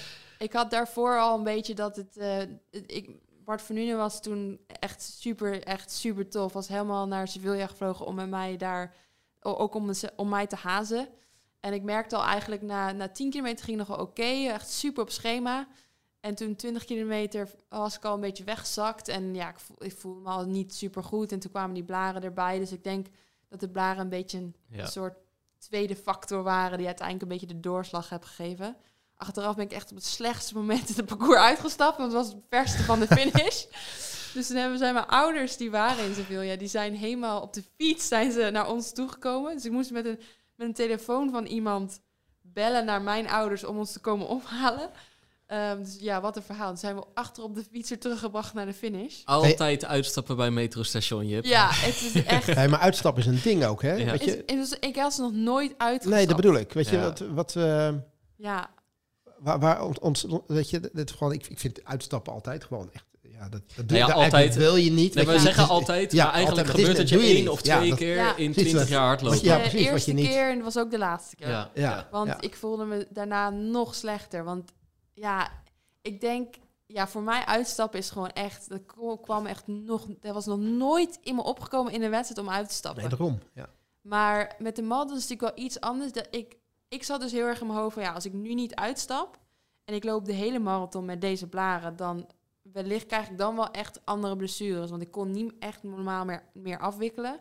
ik had daarvoor al een beetje dat het... eh, het- ik, Bart van Nuenen was toen echt super, echt super tof. Was helemaal naar Sevilla gevlogen om met mij daar... Ook om, om mij te hazen. En ik merkte al eigenlijk na, na 10 kilometer ging nog wel oké. echt super op schema. En toen 20 kilometer was ik al een beetje weggezakt. En ja, ik, voel, ik voelde me al niet super goed. En toen kwamen die blaren erbij. Dus ik denk dat de blaren een beetje een Ja. een soort tweede factor waren die uiteindelijk een beetje de doorslag heb gegeven. Achteraf ben ik echt op het slechtste moment in het parcours uitgestapt, want het was het verste van de <laughs> finish. dus toen hebben zijn mijn ouders, die waren in Sevilla, die zijn helemaal op de fiets zijn ze naar ons toegekomen. Dus ik moest met een, met een telefoon van iemand bellen naar mijn ouders om ons te komen ophalen. Ehm, dus ja, wat een verhaal. Toen zijn we achter op de fiets weer teruggebracht naar de finish. Altijd uitstappen bij metrostation, Jip. Ja, het is <laughs> echt... Nee, maar uitstappen is een ding ook, hè? Ja. Weet Is, je? is, ik had ze nog nooit uitgestapt. Nee, dat bedoel ik. Weet je, Ja. wat, wat eh, Ja, waar, waar ons, weet je, dit gewoon, ik, ik vind uitstappen altijd gewoon echt, ja, dat, dat doe Nou ja, je altijd- wil je niet. Nee, we je, zeggen is- altijd, ja, maar eigenlijk altijd, gebeurt het je je één of Ja, twee dat- keer Ja. in Precies 20 wat- jaar hardlopen. ja, de precies, wat je eerste niet- keer en was ook de laatste keer. Ja, Ja. Want Ja. ik voelde me daarna nog slechter. Want ja, ik denk, ja, voor mij uitstappen is gewoon echt, dat kwam echt nog, dat was nog nooit in me opgekomen in een wedstrijd om uit te stappen. Nee, daarom. Ja. Maar met de marathon is het natuurlijk wel iets anders. Dat ik, ik zat dus heel erg in mijn hoofd van, ja, als ik nu niet uitstap en ik loop de hele marathon met deze blaren, dan wellicht krijg ik dan wel echt andere blessures. Want ik kon niet echt normaal meer, meer afwikkelen.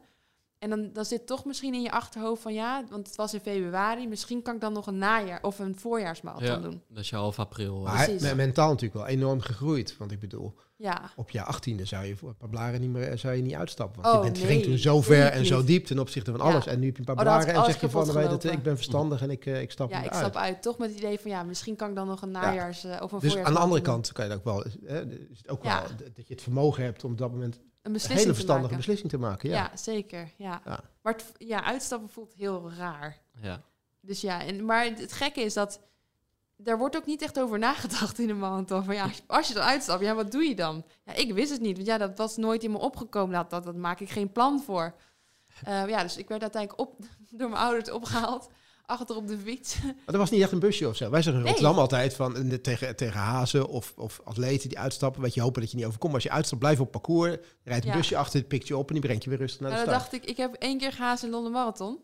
En dan, dan zit toch misschien in je achterhoofd van ja, want het was in februari, misschien kan ik dan nog een najaar of een voorjaarsmarathon Ja. doen. Dat is je half april. Maar mentaal natuurlijk wel enorm gegroeid. Want ik bedoel, Ja, op je achttiende zou je voor een paar blaren niet meer zou je niet uitstappen. Want Oh, je, bent, je nee, ging toen zo ver en zo diep ten opzichte van Ja. alles. En nu heb je een paar Oh, blaren en zeg je van, weet het, gelopen. ik ben verstandig en ik, eh, ik stap ja ik stap uit. Toch met het idee van ja, misschien kan ik dan nog een najaars eh, of een Dus aan de andere doen. kant kan je dat ook wel, hè, is het ook Ja. wel dat je het vermogen hebt om op dat moment een hele verstandige maken. beslissing te maken. Ja. Ja, zeker. Ja. Ja. Maar het, ja, uitstappen voelt heel raar. Ja. Dus ja, en, maar het gekke is dat daar wordt ook niet echt over nagedacht in een marathon. Van ja, als je- dan uitstapt, ja, wat doe je dan? Ja, ik wist het niet, want ja, dat was nooit in me opgekomen. Dat, dat, dat maak ik geen plan voor. <laughs> Eh, ja, dus ik werd uiteindelijk op, <laughs> door mijn ouders opgehaald, achter op de fiets. Maar dat was niet echt een busje of zo. Wij zeggen in Nee. Rotterdam altijd van eh, tegen, tegen hazen of, of atleten die uitstappen. Weet je, hopen dat je niet overkomt. Als je uitstapt, blijf op parcours. Rijdt een Ja. busje achter, pikt je op en die brengt je weer rustig naar de Nou, start. dacht ik, ik heb één keer gehaast in Londen Marathon.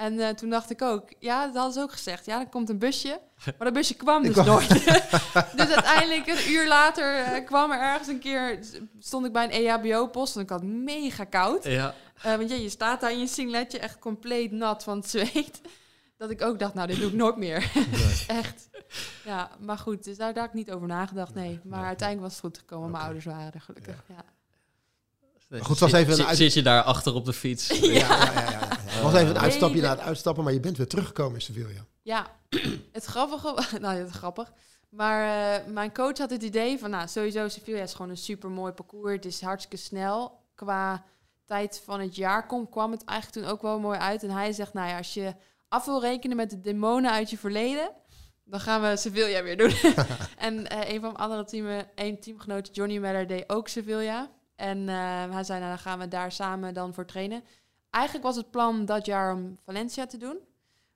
En eh, toen dacht ik ook, ja, dat hadden ze ook gezegd. Ja, er komt een busje. <laughs> Maar dat busje kwam dus kwam- nooit. <laughs> <laughs> dus uiteindelijk, een uur later, eh, kwam er ergens een keer... stond ik bij een EHBO-post, want ik had mega koud. Ja. Eh, want ja, je staat daar in je singletje echt compleet nat van het zweet. Dat ik ook dacht, nou, dit doe ik nooit meer. echt. Ja, maar goed, dus daar, daar had ik niet over nagedacht, nee. Maar uiteindelijk was het goed gekomen. Mijn ouders waren er gelukkig, ja. Maar goed, het was even een Zit- uit- Zit je daar achter op de fiets? <laughs> Ja, ja, ja, ja, ja. Het was even een uitstapje Hele- na het uitstappen, maar je bent weer teruggekomen in Sevilla. Ja, <clears throat> het grappige... <laughs> Nou, het is grappig. Maar eh, mijn coach had het idee van... Nou, sowieso Sevilla is gewoon een super mooi parcours. Het is hartstikke snel. Qua tijd van het jaar komt, kwam het eigenlijk toen ook wel mooi uit. En hij zegt, nou ja, als je af wil rekenen met de demonen uit je verleden... dan gaan we Sevilla weer doen. <laughs> en eh, een van mijn andere team, een teamgenoot, Johnny Meller, deed ook Sevilla. En eh, hij zei, nou, dan gaan we daar samen dan voor trainen. Eigenlijk was het plan dat jaar om Valencia te doen.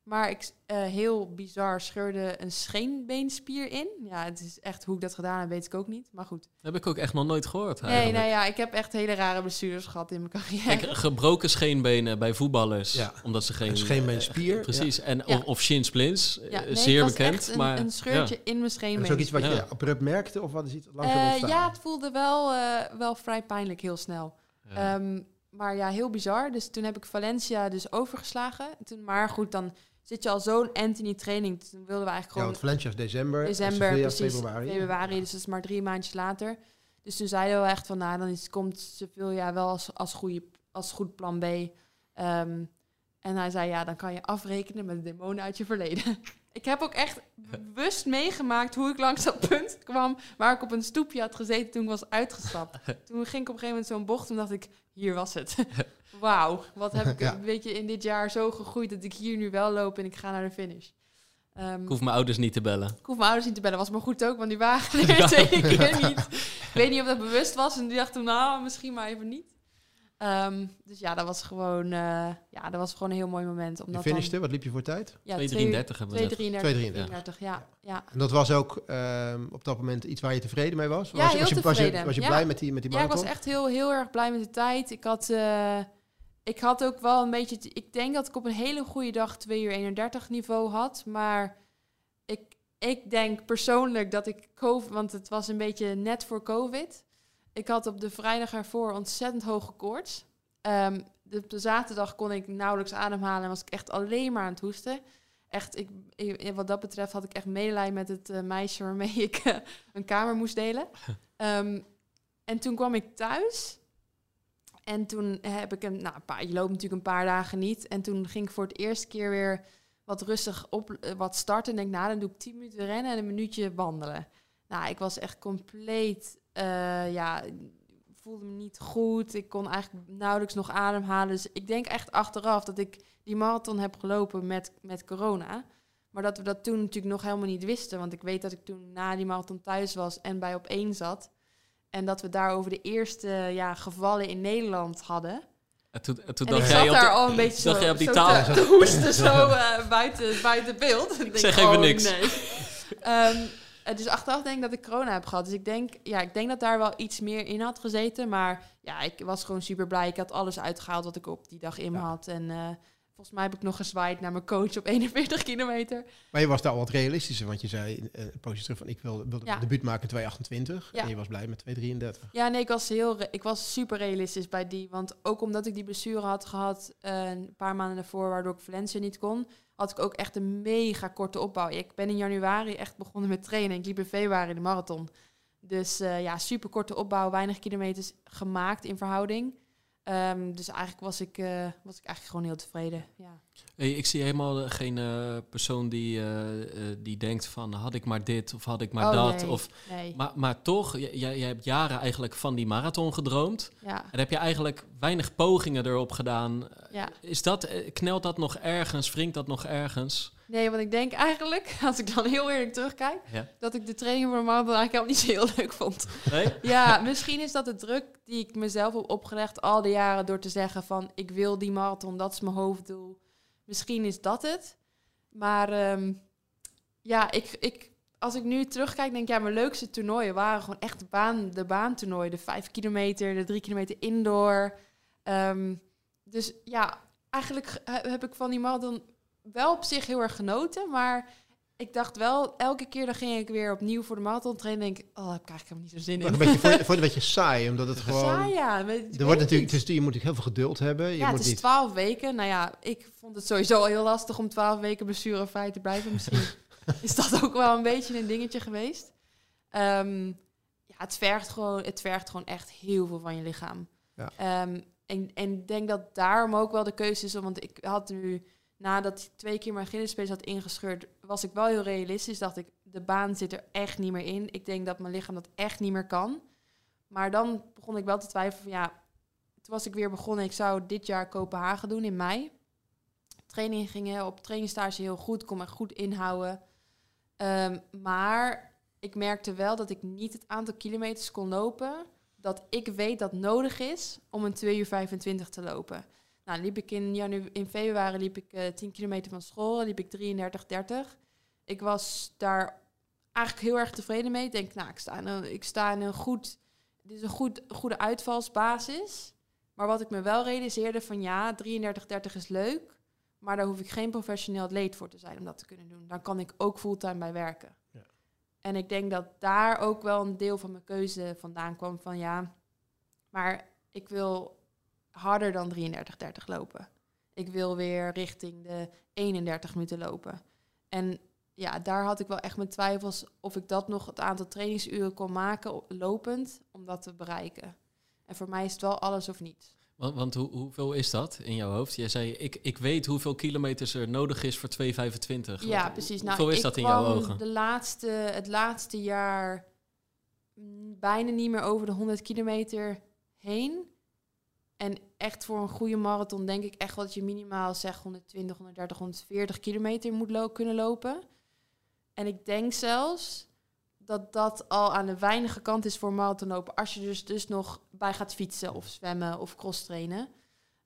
Maar ik, eh, heel bizar, scheurde een scheenbeenspier in. Ja, het is echt hoe ik dat gedaan heb, weet ik ook niet. Maar goed. Dat heb ik ook echt nog nooit gehoord. Nee, eigenlijk. nou ja, ik heb echt hele rare blessures gehad in mijn carrière. Kijk, gebroken scheenbenen bij voetballers, Ja. omdat ze geen... Een scheenbeenspier, eh, precies, en. Of, of shinsplints, eh, Ja, nee, zeer bekend. echt een, maar, een scheurtje ja. in mijn En scheenbeen. dat is ook iets wat je abrupt merkte of wat is iets langzaam Eh, ontstaan? ja, het voelde wel, eh, wel vrij pijnlijk heel snel. Ja. Ehm, maar ja, heel bizar. Dus toen heb ik Valencia dus overgeslagen. Toen, maar goed, dan zit je al zo'n end in die training. Toen wilden we eigenlijk Ja, gewoon want Valencia is december, en december, precies, februari. februari. Dus dat is maar drie maandjes later. Dus toen zeiden we echt van, nou, dan is, komt Sevilla wel als, als, goede, als goed plan B. Ehm, en hij zei, ja, dan kan je afrekenen met de demonen uit je verleden. <laughs> ik heb ook echt bewust meegemaakt hoe ik langs dat punt kwam... waar ik op een stoepje had gezeten toen ik was uitgestapt. <laughs> toen ging ik op een gegeven moment zo'n bocht en dacht ik, hier was het. Wauw, wat heb ik <laughs> Ja. een beetje in dit jaar zo gegroeid... dat ik hier nu wel loop en ik ga naar de finish. Ehm, Ik hoef mijn ouders niet te bellen. ik hoef mijn ouders niet te bellen, was maar goed ook, want die waren <laughs> er keer niet. Ik weet niet of dat bewust was en die dacht toen, nou, misschien maar even niet. Ehm, dus ja, dat was gewoon, eh, ja, dat was gewoon een heel mooi moment. Je Omdat finishte, wat liep je voor tijd? Ja, 233 hebben we net. 233, 233. ja. ja. En dat was ook ehm, op dat moment iets waar je tevreden mee was? Ja, was, je- heel was, je, was, je, tevreden. was je Ja. blij met die, met die Ja, ik marathon? was echt heel, heel erg blij met de tijd. Ik had, eh, ik had ook wel een beetje... Ik denk dat ik op een hele goede dag 2 uur 31 niveau had. Maar ik, ik denk persoonlijk dat ik COVID... Want het was een beetje net voor COVID. Ik had op de vrijdag ervoor ontzettend hoge koorts. Ehm, de, op de zaterdag kon ik nauwelijks ademhalen en was ik echt alleen maar aan het hoesten. Echt, ik, ik- wat dat betreft had ik echt medelijden met het eh, meisje waarmee <laughs> ik eh, een kamer moest delen. <laughs> Ehm, en toen kwam ik thuis. En toen heb ik een, nou, je loopt natuurlijk een paar dagen niet. En toen ging ik voor het eerste keer weer wat rustig op, eh, wat starten. En denk, nou, dan doe ik 10 minuten rennen en een minuutje wandelen. Nou, ik was echt compleet, eh, ja, voelde me niet goed. Ik kon eigenlijk nauwelijks nog ademhalen. Dus ik denk echt achteraf dat ik die marathon heb gelopen met, met corona. Maar dat we dat toen natuurlijk nog helemaal niet wisten. Want ik weet dat ik toen na die marathon thuis was en bij op één zat. En dat we daarover de eerste ja, gevallen in Nederland hadden. En toen, en toen En ik dacht jij daar de- al een beetje zo, jij op die zo taal- te, te hoesten zo eh, buiten, buiten beeld. Ik zeg even niks. Nee. <laughs> Ehm, eh, dus achteraf denk ik dat ik corona heb gehad. Dus ik denk, ja, ik denk dat daar wel iets meer in had gezeten. Maar ja, ik was gewoon super blij. Ik had alles uitgehaald wat ik op die dag in me Ja. had. En eh, volgens mij heb ik nog gezwaaid naar mijn coach op <laughs> 41 kilometer. Maar je was daar al wat realistischer, want je zei een poosje terug van ik wil, wil Ja. debuut maken in 228 Ja. en je was blij met 233. Ja, nee, ik was, heel ik was super realistisch bij die. Want ook omdat ik die blessure had gehad eh, een paar maanden daarvoor, waardoor ik Valencia niet kon, had ik ook echt een mega korte opbouw. Ik ben in januari echt begonnen met trainen. Ik liep in februari de marathon. Dus eh, ja, super korte opbouw, weinig kilometers gemaakt in verhouding. Ehm, dus eigenlijk was ik, eh, was ik eigenlijk gewoon heel tevreden. Ja. Hey, ik zie helemaal eh, geen eh, persoon die, die denkt van had ik maar dit of had ik maar Oh, dat. nee, Of, nee. maar, maar toch, jij, jij hebt jaren eigenlijk van die marathon gedroomd. ja, En heb je eigenlijk weinig pogingen erop gedaan. ja. Is dat, knelt dat nog ergens? Wringt dat nog ergens? Nee, want ik denk eigenlijk, <laughs> als ik dan heel eerlijk terugkijk, Ja. dat ik de training voor de marathon eigenlijk helemaal niet zo heel leuk vond. Nee? <laughs> Ja, misschien is dat de druk die ik mezelf heb opgelegd al die jaren door te zeggen van ik wil die marathon, dat is mijn hoofddoel. Misschien is dat het. Maar ehm, ja, ik, ik, als ik nu terugkijk, denk ik ja, mijn leukste toernooien waren gewoon echt de, baan, de baantoernooien. De vijf kilometer, de drie kilometer indoor. Ehm, dus ja, eigenlijk he- heb ik van die marathon wel op zich heel erg genoten. Maar ik dacht wel, elke keer dan ging ik weer opnieuw voor de marathon trainen. Denk ik, oh, daar heb ik eigenlijk helemaal niet zo zin in. een beetje, voor, je- <laughs> je een beetje saai, omdat het gewoon... Saai, ja. maar Er wordt natuurlijk, het is, je moet natuurlijk heel veel geduld hebben. Je ja, moet het is niet, twaalf weken. Nou ja, ik vond het sowieso al heel lastig om twaalf weken blessurevrij te blijven. Misschien <laughs> is dat ook wel een beetje een dingetje geweest. Ehm, ja, het vergt, gewoon, het vergt gewoon echt heel veel van je lichaam. Ja. En, en ik denk dat daarom ook wel de keuze is. Want ik had nu, nadat ik twee keer mijn Achillespees had ingescheurd, was ik wel heel realistisch. Dacht ik, de baan zit er echt niet meer in. Ik denk dat mijn lichaam dat echt niet meer kan. Maar dan begon ik wel te twijfelen ja, toen was ik weer begonnen. Ik zou dit jaar Kopenhagen doen in mei. Trainingen gingen op trainingsstage heel goed, kon me goed inhouden. Ehm, maar ik merkte wel dat ik niet het aantal kilometers kon lopen dat ik weet dat nodig is om een 2 uur 25 te lopen. Nou, liep ik in, janu in februari liep ik eh 10 kilometer van school, liep ik 33,30. Ik was daar eigenlijk heel erg tevreden mee. Ik denk, nou, ik sta in een, ik sta in een goed, dit is een goed, goede uitvalsbasis. Maar wat ik me wel realiseerde van ja, 33,30 is leuk, maar daar hoef ik geen professioneel atleet voor te zijn om dat te kunnen doen. Daar kan ik ook fulltime bij werken. Ja. En ik denk dat daar ook wel een deel van mijn keuze vandaan kwam van ja, maar ik wil harder dan 33,30 lopen. Ik wil weer richting de 31 minuten lopen. En ja, daar had ik wel echt mijn twijfels of ik dat nog het aantal trainingsuren kon maken op- lopend om dat te bereiken. En voor mij is het wel alles of niets. Want, want hoe, hoeveel is dat in jouw hoofd? Jij zei, ik, ik weet hoeveel kilometers er nodig is voor 2,25. Ja, precies. Nou, hoeveel is dat in jouw ogen? De laatste, het laatste jaar mm, bijna niet meer over de 100 kilometer heen. En echt voor een goede marathon denk ik echt wel dat je minimaal zeg 120, 130, 140 kilometer moet kunnen lopen. En ik denk zelfs dat dat al aan de weinige kant is voor marathonlopen. Als je dus, dus nog bij gaat fietsen of zwemmen of cross trainen.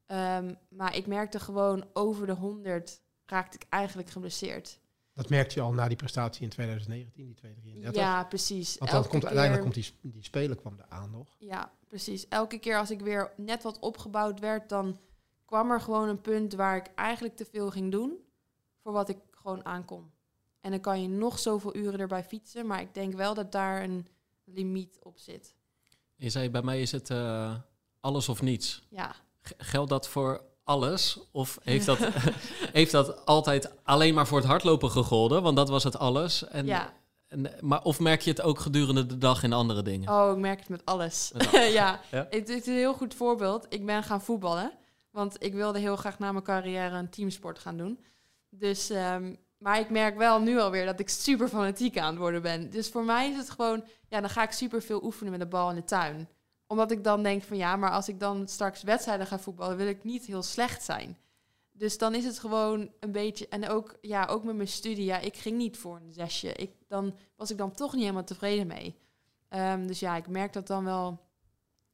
Ehm, maar ik merkte gewoon over de 100 raakte ik eigenlijk geblesseerd. Dat merkte je al na die prestatie in 2019, die 233. Ja, precies. Want dan komt, uiteindelijk keer- komt die, die speler kwam eraan nog. Ja, precies. Elke keer als ik weer net wat opgebouwd werd, dan kwam er gewoon een punt waar ik eigenlijk te veel ging doen voor wat ik gewoon aankon. En dan kan je nog zoveel uren erbij fietsen, maar ik denk wel dat daar een limiet op zit. Je zei, bij mij is het eh, alles of niets. Ja, G- Geldt dat voor alles? Of heeft <laughs> dat, heeft dat altijd alleen maar voor het hardlopen gegolden? Want dat was het alles. En, ja. en, maar, of merk je het ook gedurende de dag in andere dingen? Oh, ik merk het met alles. Met <laughs> ja, Ja? Het, het is een heel goed voorbeeld. Ik ben gaan voetballen, want ik wilde heel graag na mijn carrière een teamsport gaan doen. Dus ehm, maar ik merk wel nu alweer dat ik super fanatiek aan het worden ben. Dus voor mij is het gewoon, ja, dan ga ik super veel oefenen met de bal in de tuin. Omdat ik dan denk van ja, maar als ik dan straks wedstrijden ga voetballen, wil ik niet heel slecht zijn. Dus dan is het gewoon een beetje, en ook, ja, ook met mijn studie, ja, ik ging niet voor een zesje. Ik, dan was ik dan toch niet helemaal tevreden mee. Ehm, dus ja, ik merk dat dan wel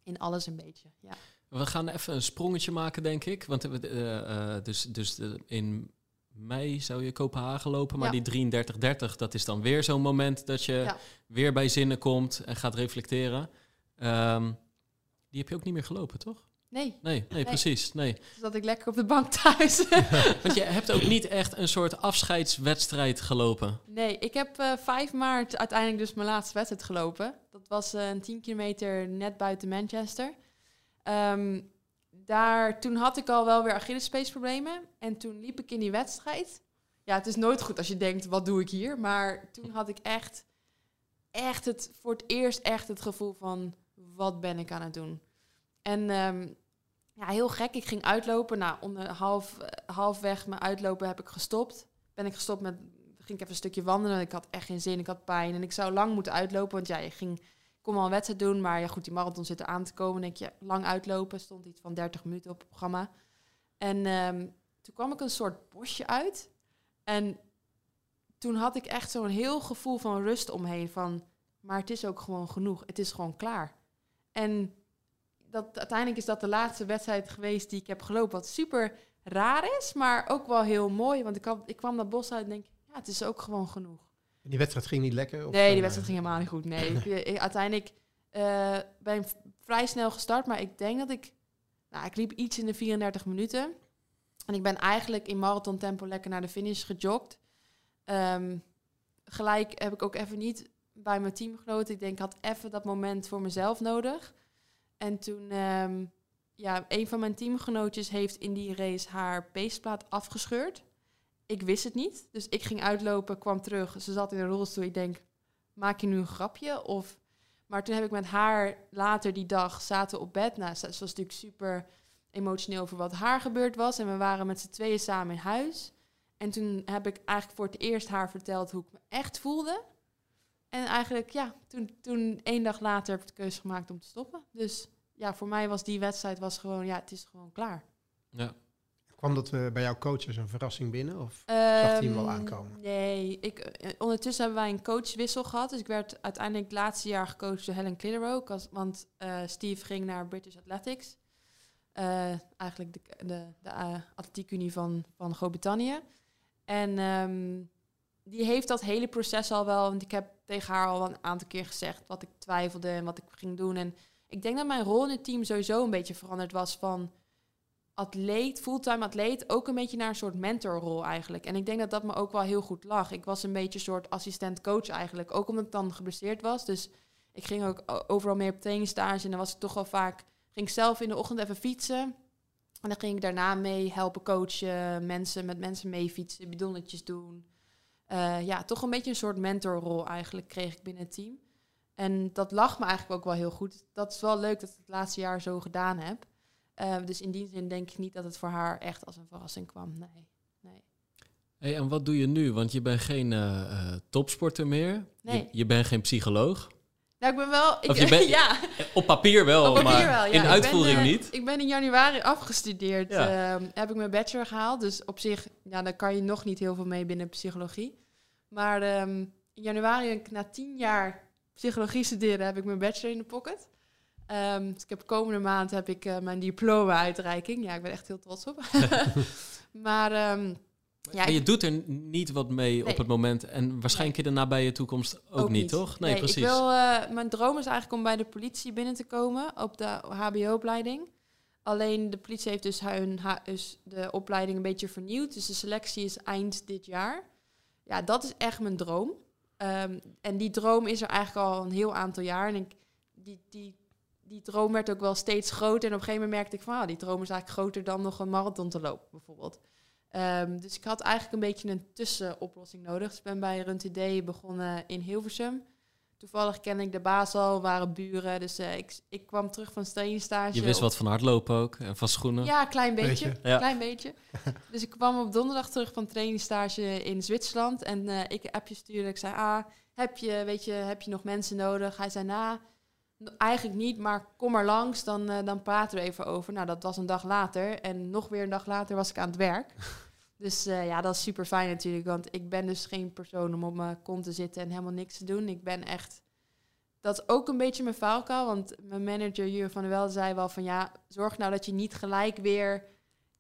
in alles een beetje. Ja. We gaan even een sprongetje maken, denk ik. Want uh, uh, dus, dus in mei zou je Kopenhagen lopen, maar Ja. die 33-30, dat is dan weer zo'n moment dat je Ja. weer bij zinnen komt en gaat reflecteren. Ehm, die heb je ook niet meer gelopen, toch? Nee, Nee, nee, precies. Nee. dus dat ik lekker op de bank thuis. <laughs> Want je hebt ook niet echt een soort afscheidswedstrijd gelopen. Nee, ik heb eh 5 maart uiteindelijk dus mijn laatste wedstrijd gelopen. Dat was eh, een 10 kilometer net buiten Manchester. Ehm, daar, toen had ik al wel weer Achillespeesproblemen. En toen liep ik in die wedstrijd. Ja, het is nooit goed als je denkt, wat doe ik hier? Maar toen had ik echt, echt het, voor het eerst echt het gevoel van, wat ben ik aan het doen? En ehm, ja, heel gek. Ik ging uitlopen. Nou, onder half, halfweg mijn uitlopen heb ik gestopt. Ben ik gestopt met ging ik even een stukje wandelen. Ik had echt geen zin, ik had pijn. En ik zou lang moeten uitlopen, want ja, je ging, ik kon wel een wedstrijd doen. Maar ja, goed, die marathon zit er aan te komen. denk je, lang uitlopen. Stond iets van 30 minuten op het programma. En ehm, toen kwam ik een soort bosje uit. En toen had ik echt zo'n heel gevoel van rust omheen. Van, maar het is ook gewoon genoeg. Het is gewoon klaar. En dat, uiteindelijk is dat de laatste wedstrijd geweest die ik heb gelopen. Wat super raar is, maar ook wel heel mooi. Want ik, had, ik kwam dat bos uit en denk, ja, het is ook gewoon genoeg. En die wedstrijd ging niet lekker? Of, nee, die eh, wedstrijd ging helemaal niet goed. Nee, <laughs> ik, ik- uiteindelijk eh, ben ik vrij snel gestart, maar ik denk dat ik... Nou, ik liep iets in de 34 minuten. En ik ben eigenlijk in marathon tempo lekker naar de finish gejogd. Ehm, gelijk heb ik ook even niet bij mijn team genoten. Ik denk, ik had even dat moment voor mezelf nodig. En toen, ehm, ja, een van mijn teamgenootjes heeft in die race haar peesplaat afgescheurd. Ik wist het niet, dus ik ging uitlopen, kwam terug. Ze zat in een rolstoel. Ik denk, maak je nu een grapje? Of... Maar toen heb ik met haar later die dag zaten op bed. Nou, ze was natuurlijk super emotioneel over wat haar gebeurd was. En we waren met z'n tweeën samen in huis. En toen heb ik eigenlijk voor het eerst haar verteld hoe ik me echt voelde. En eigenlijk, ja, toen, toen één dag later heb ik de keuze gemaakt om te stoppen. Dus ja, voor mij was die wedstrijd was gewoon, ja, het is gewoon klaar. Ja. Kwam dat eh, bij jouw coach als een verrassing binnen? Of zag hij hem wel Ehm, aankomen? Nee, ik, eh, ondertussen hebben wij een coachwissel gehad. Dus ik werd uiteindelijk het laatste jaar gecoacht door Helen Clitheroe. als- Want eh, Steve ging naar British Athletics. Eh, eigenlijk de, de, de atletiekunie van, van Groot-Brittannië. En ehm, die heeft dat hele proces al wel... Want ik heb tegen haar al een aantal keer gezegd wat ik twijfelde en wat ik ging doen. En ik denk dat mijn rol in het team sowieso een beetje veranderd was van atleet, fulltime atleet, ook een beetje naar een soort mentorrol eigenlijk. En ik denk dat dat me ook wel heel goed lag. Ik was een beetje een soort assistent coach eigenlijk, ook omdat ik dan geblesseerd was. Dus ik ging ook overal mee op trainingsstage en dan was ik toch wel vaak, ging ik zelf in de ochtend even fietsen. En dan ging ik daarna mee helpen coachen, mensen met mensen mee fietsen, bidonnetjes doen. Eh, ja, toch een beetje een soort mentorrol eigenlijk kreeg ik binnen het team. En dat lag me eigenlijk ook wel heel goed. Dat is wel leuk dat ik het laatste jaar zo gedaan heb. Eh, dus in die zin denk ik niet dat het voor haar echt als een verrassing kwam. Nee. nee. Hey, en wat doe je nu? Want je bent geen eh, eh, topsporter meer. Nee. Je, je bent geen psycholoog. Nou, ik ben wel. Ik, Of je bent- <laughs> ja, Op papier wel, op papier maar wel. Ja. in uitvoering ben, niet. Ik ben in januari afgestudeerd. Ja. Ehm, heb ik mijn bachelor gehaald. Dus op zich, ja, daar kan je nog niet heel veel mee binnen psychologie. Maar ehm, in januari, heb ik na tien jaar psychologie studeren, heb ik mijn bachelor in de pocket. Ehm, dus ik heb komende maand heb ik eh, mijn diploma-uitreiking. Ja, ik ben echt heel trots op. <laughs> maar ehm, ja, je doet er niet wat mee op het moment. En waarschijnlijk in de nabije toekomst ook, niet, toch? Nee, precies. Ik wil, eh, mijn droom is eigenlijk om bij de politie binnen te komen op de HBO-opleiding. Alleen de politie heeft dus, hun, dus de opleiding een beetje vernieuwd. Dus de selectie is eind dit jaar. Ja, dat is echt mijn droom. Ehm, en die droom is er eigenlijk al een heel aantal jaar. En ik, die, die, die droom werd ook wel steeds groter. En op een gegeven moment merkte ik van... ah, die droom is eigenlijk groter dan nog een marathon te lopen, bijvoorbeeld. Ehm, dus ik had eigenlijk een beetje een tussenoplossing nodig. Dus ik ben bij Run Today begonnen in Hilversum. Toevallig ken ik de baas al, waren buren. Dus eh, ik, ik kwam terug van trainingstage. Je wist op- wat van hardlopen ook en van schoenen. Ja, een klein beetje. Beetje. Ja. Klein beetje. <laughs> dus ik kwam op donderdag terug van trainingstage in Zwitserland. En eh, ik appje stuurde. Ik zei, ah, heb je, weet je, heb je nog mensen nodig? Hij zei, nou, eigenlijk niet, maar kom maar langs. Dan, eh, dan praten we even over. Nou, dat was een dag later. En nog weer een dag later was ik aan het werk. Dus eh, ja, dat is super fijn natuurlijk. Want ik ben dus geen persoon om op mijn kont te zitten en helemaal niks te doen. Ik ben echt... Dat is ook een beetje mijn valkuil. Want mijn manager Jure van der Wel zei wel van... Ja, zorg nou dat je niet gelijk weer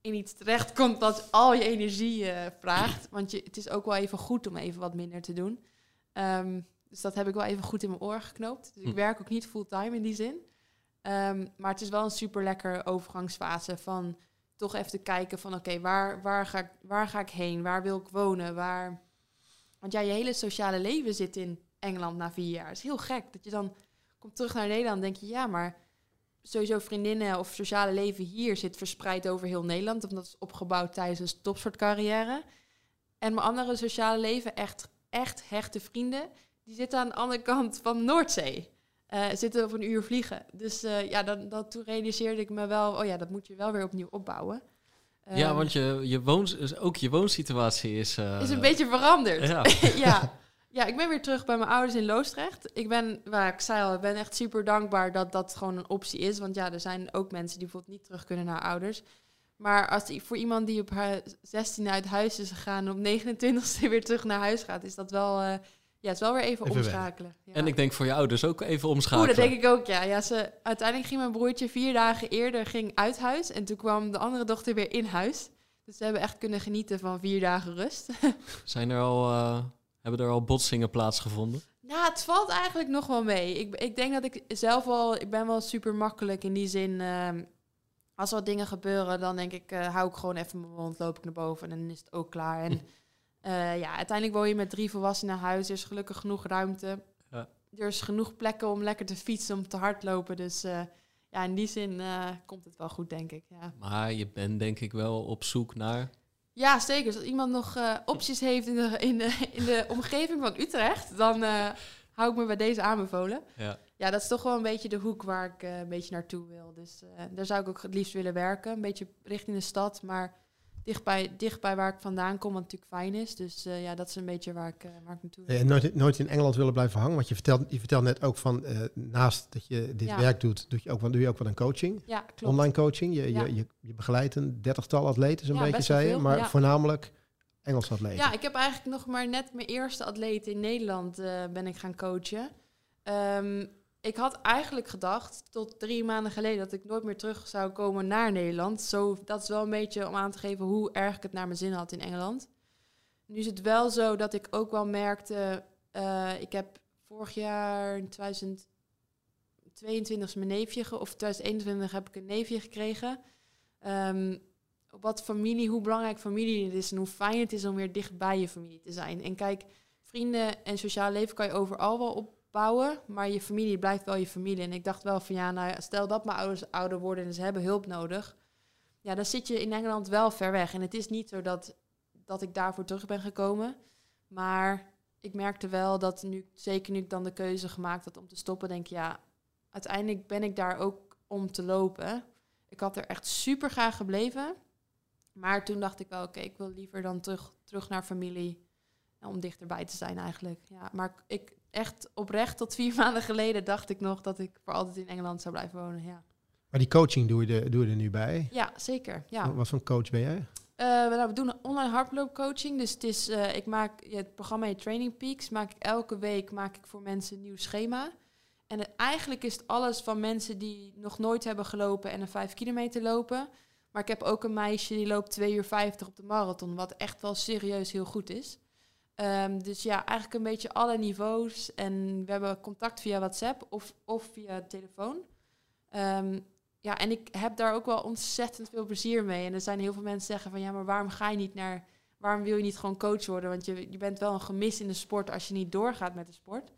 in iets terechtkomt dat al je energie eh, vraagt. Want je, het is ook wel even goed om even wat minder te doen. Ehm, dus dat heb ik wel even goed in mijn oor geknoopt. Dus ik Hm. werk ook niet fulltime in die zin. Ehm, maar het is wel een super lekker overgangsfase van toch even te kijken van oké, waar, waar, ga ik, waar ga ik heen? Waar wil ik wonen? Waar... Want ja, je hele sociale leven zit in Engeland na vier jaar. Het is heel gek dat je dan komt terug naar Nederland en denk je ja, maar sowieso vriendinnen of sociale leven hier zit verspreid over heel Nederland. Want dat is opgebouwd tijdens een topsportcarrière. En mijn andere sociale leven, echt, echt hechte vrienden, die zitten aan de andere kant van Noordzee. Eh, zitten op een uur vliegen. Dus eh, ja, dan, toen realiseerde ik me wel, oh ja, dat moet je wel weer opnieuw opbouwen. Ja, Ehm, want je, je woons, dus ook je woonsituatie is... eh, is een beetje veranderd. Ja. <laughs> ja. ja, ik ben weer terug bij mijn ouders in Loosdrecht. Ik ben, waar ik zei al, ik ben echt super dankbaar dat dat gewoon een optie is. Want ja, er zijn ook mensen die bijvoorbeeld niet terug kunnen naar ouders. Maar als die, voor iemand die op haar 16 uit huis is gegaan... en op 29 e <laughs> weer terug naar huis gaat... is dat wel, ja, het is wel weer even, Even omschakelen. Ja. En ik denk voor je ouders ook even Oeh, omschakelen. dat denk ik ook, ja. ja ze, uiteindelijk ging mijn broertje vier dagen eerder ging uit huis. En toen kwam de andere dochter weer in huis. Dus ze hebben echt kunnen genieten van vier dagen rust. <laughs> Zijn er al, eh, hebben er al botsingen plaatsgevonden? Nou, het valt eigenlijk nog wel mee. Ik, ik denk dat ik zelf wel... Ik ben wel super makkelijk in die zin... ehm, als er wat dingen gebeuren, dan denk ik... eh, hou ik gewoon even mijn mond, loop ik naar boven en dan is het ook klaar. En eh, ja, uiteindelijk woon je met drie volwassenen huis. Er is gelukkig genoeg ruimte. Ja. Er is genoeg plekken om lekker te fietsen, om te hardlopen. Dus eh, ja, in die zin eh, komt het wel goed, denk ik. Ja. Maar je bent denk ik wel op zoek naar... Ja, zeker. Dus als iemand nog opties heeft in de, in, de, in de omgeving van Utrecht, dan hou ik me bij deze aanbevolen. Ja. Ja, dat is toch wel een beetje de hoek waar ik een beetje naartoe wil. Dus daar zou ik ook het liefst willen werken. Een beetje richting de stad, maar dichtbij, dichtbij waar ik vandaan kom, wat natuurlijk fijn is. Dus eh, ja, dat is een beetje waar ik, eh, waar ik naartoe wil. En nooit, nooit in Engeland willen blijven hangen. Want je vertelt, je vertelt net ook van eh, naast dat je dit Ja. werk doet, doe je, ook, doe je ook wel een coaching. Ja, klopt. Online coaching. Je, Ja. je, je, je begeleidt een dertigtal atleten, zo'n beetje zei je. Maar voornamelijk Engelse atleten. Ja, ik heb eigenlijk nog maar net mijn eerste atleet in Nederland ben ik gaan coachen. Ehm, ik had eigenlijk gedacht tot drie maanden geleden dat ik nooit meer terug zou komen naar Nederland. Zo, dat is wel een beetje om aan te geven hoe erg ik het naar mijn zin had in Engeland. Nu is het wel zo dat ik ook wel merkte. eh, ik heb vorig jaar in 2022 is mijn neefje, of 2021 heb ik een neefje gekregen. Ehm, wat familie, hoe belangrijk familie het is en hoe fijn het is om weer dicht bij je familie te zijn. En kijk, vrienden en sociaal leven kan je overal wel opbouwen, maar je familie blijft wel je familie. En ik dacht wel van ja, nou ja, stel dat mijn ouders ouder worden en ze hebben hulp nodig, ja, dan zit je in Engeland wel ver weg. En het is niet zo dat, dat ik daarvoor terug ben gekomen, maar ik merkte wel dat nu, zeker nu ik dan de keuze gemaakt had om te stoppen, denk ik ja, uiteindelijk ben ik daar ook om te lopen. Ik had er echt super graag gebleven. Maar toen dacht ik wel, oké, ik wil liever dan terug, terug naar familie. Om dichterbij te zijn eigenlijk. Ja, maar ik echt oprecht tot vier <laughs> maanden geleden dacht ik nog dat ik voor altijd in Engeland zou blijven wonen. Ja, Maar die coaching doe je, er, doe je er nu bij. ja zeker. Ja. Wat voor coach ben jij? Eh, we, nou, we doen een online hardloopcoaching. Dus het is, eh, ik maak ja, het programma heet Training Peaks. Maak ik elke week maak ik voor mensen een nieuw schema. En het- eigenlijk is het alles van mensen die nog nooit hebben gelopen en een 5 kilometer lopen. Maar ik heb ook een meisje die loopt 2 uur 50 op de marathon, wat echt wel serieus heel goed is. Ehm, dus ja, eigenlijk een beetje alle niveaus. En we hebben contact via WhatsApp of, of via telefoon. Ehm, ja, en ik heb daar ook wel ontzettend veel plezier mee. En er zijn heel veel mensen zeggen van ja, maar waarom ga je niet naar, waarom wil je niet gewoon coach worden? Want je, je bent wel een gemis in de sport als je niet doorgaat met de sport.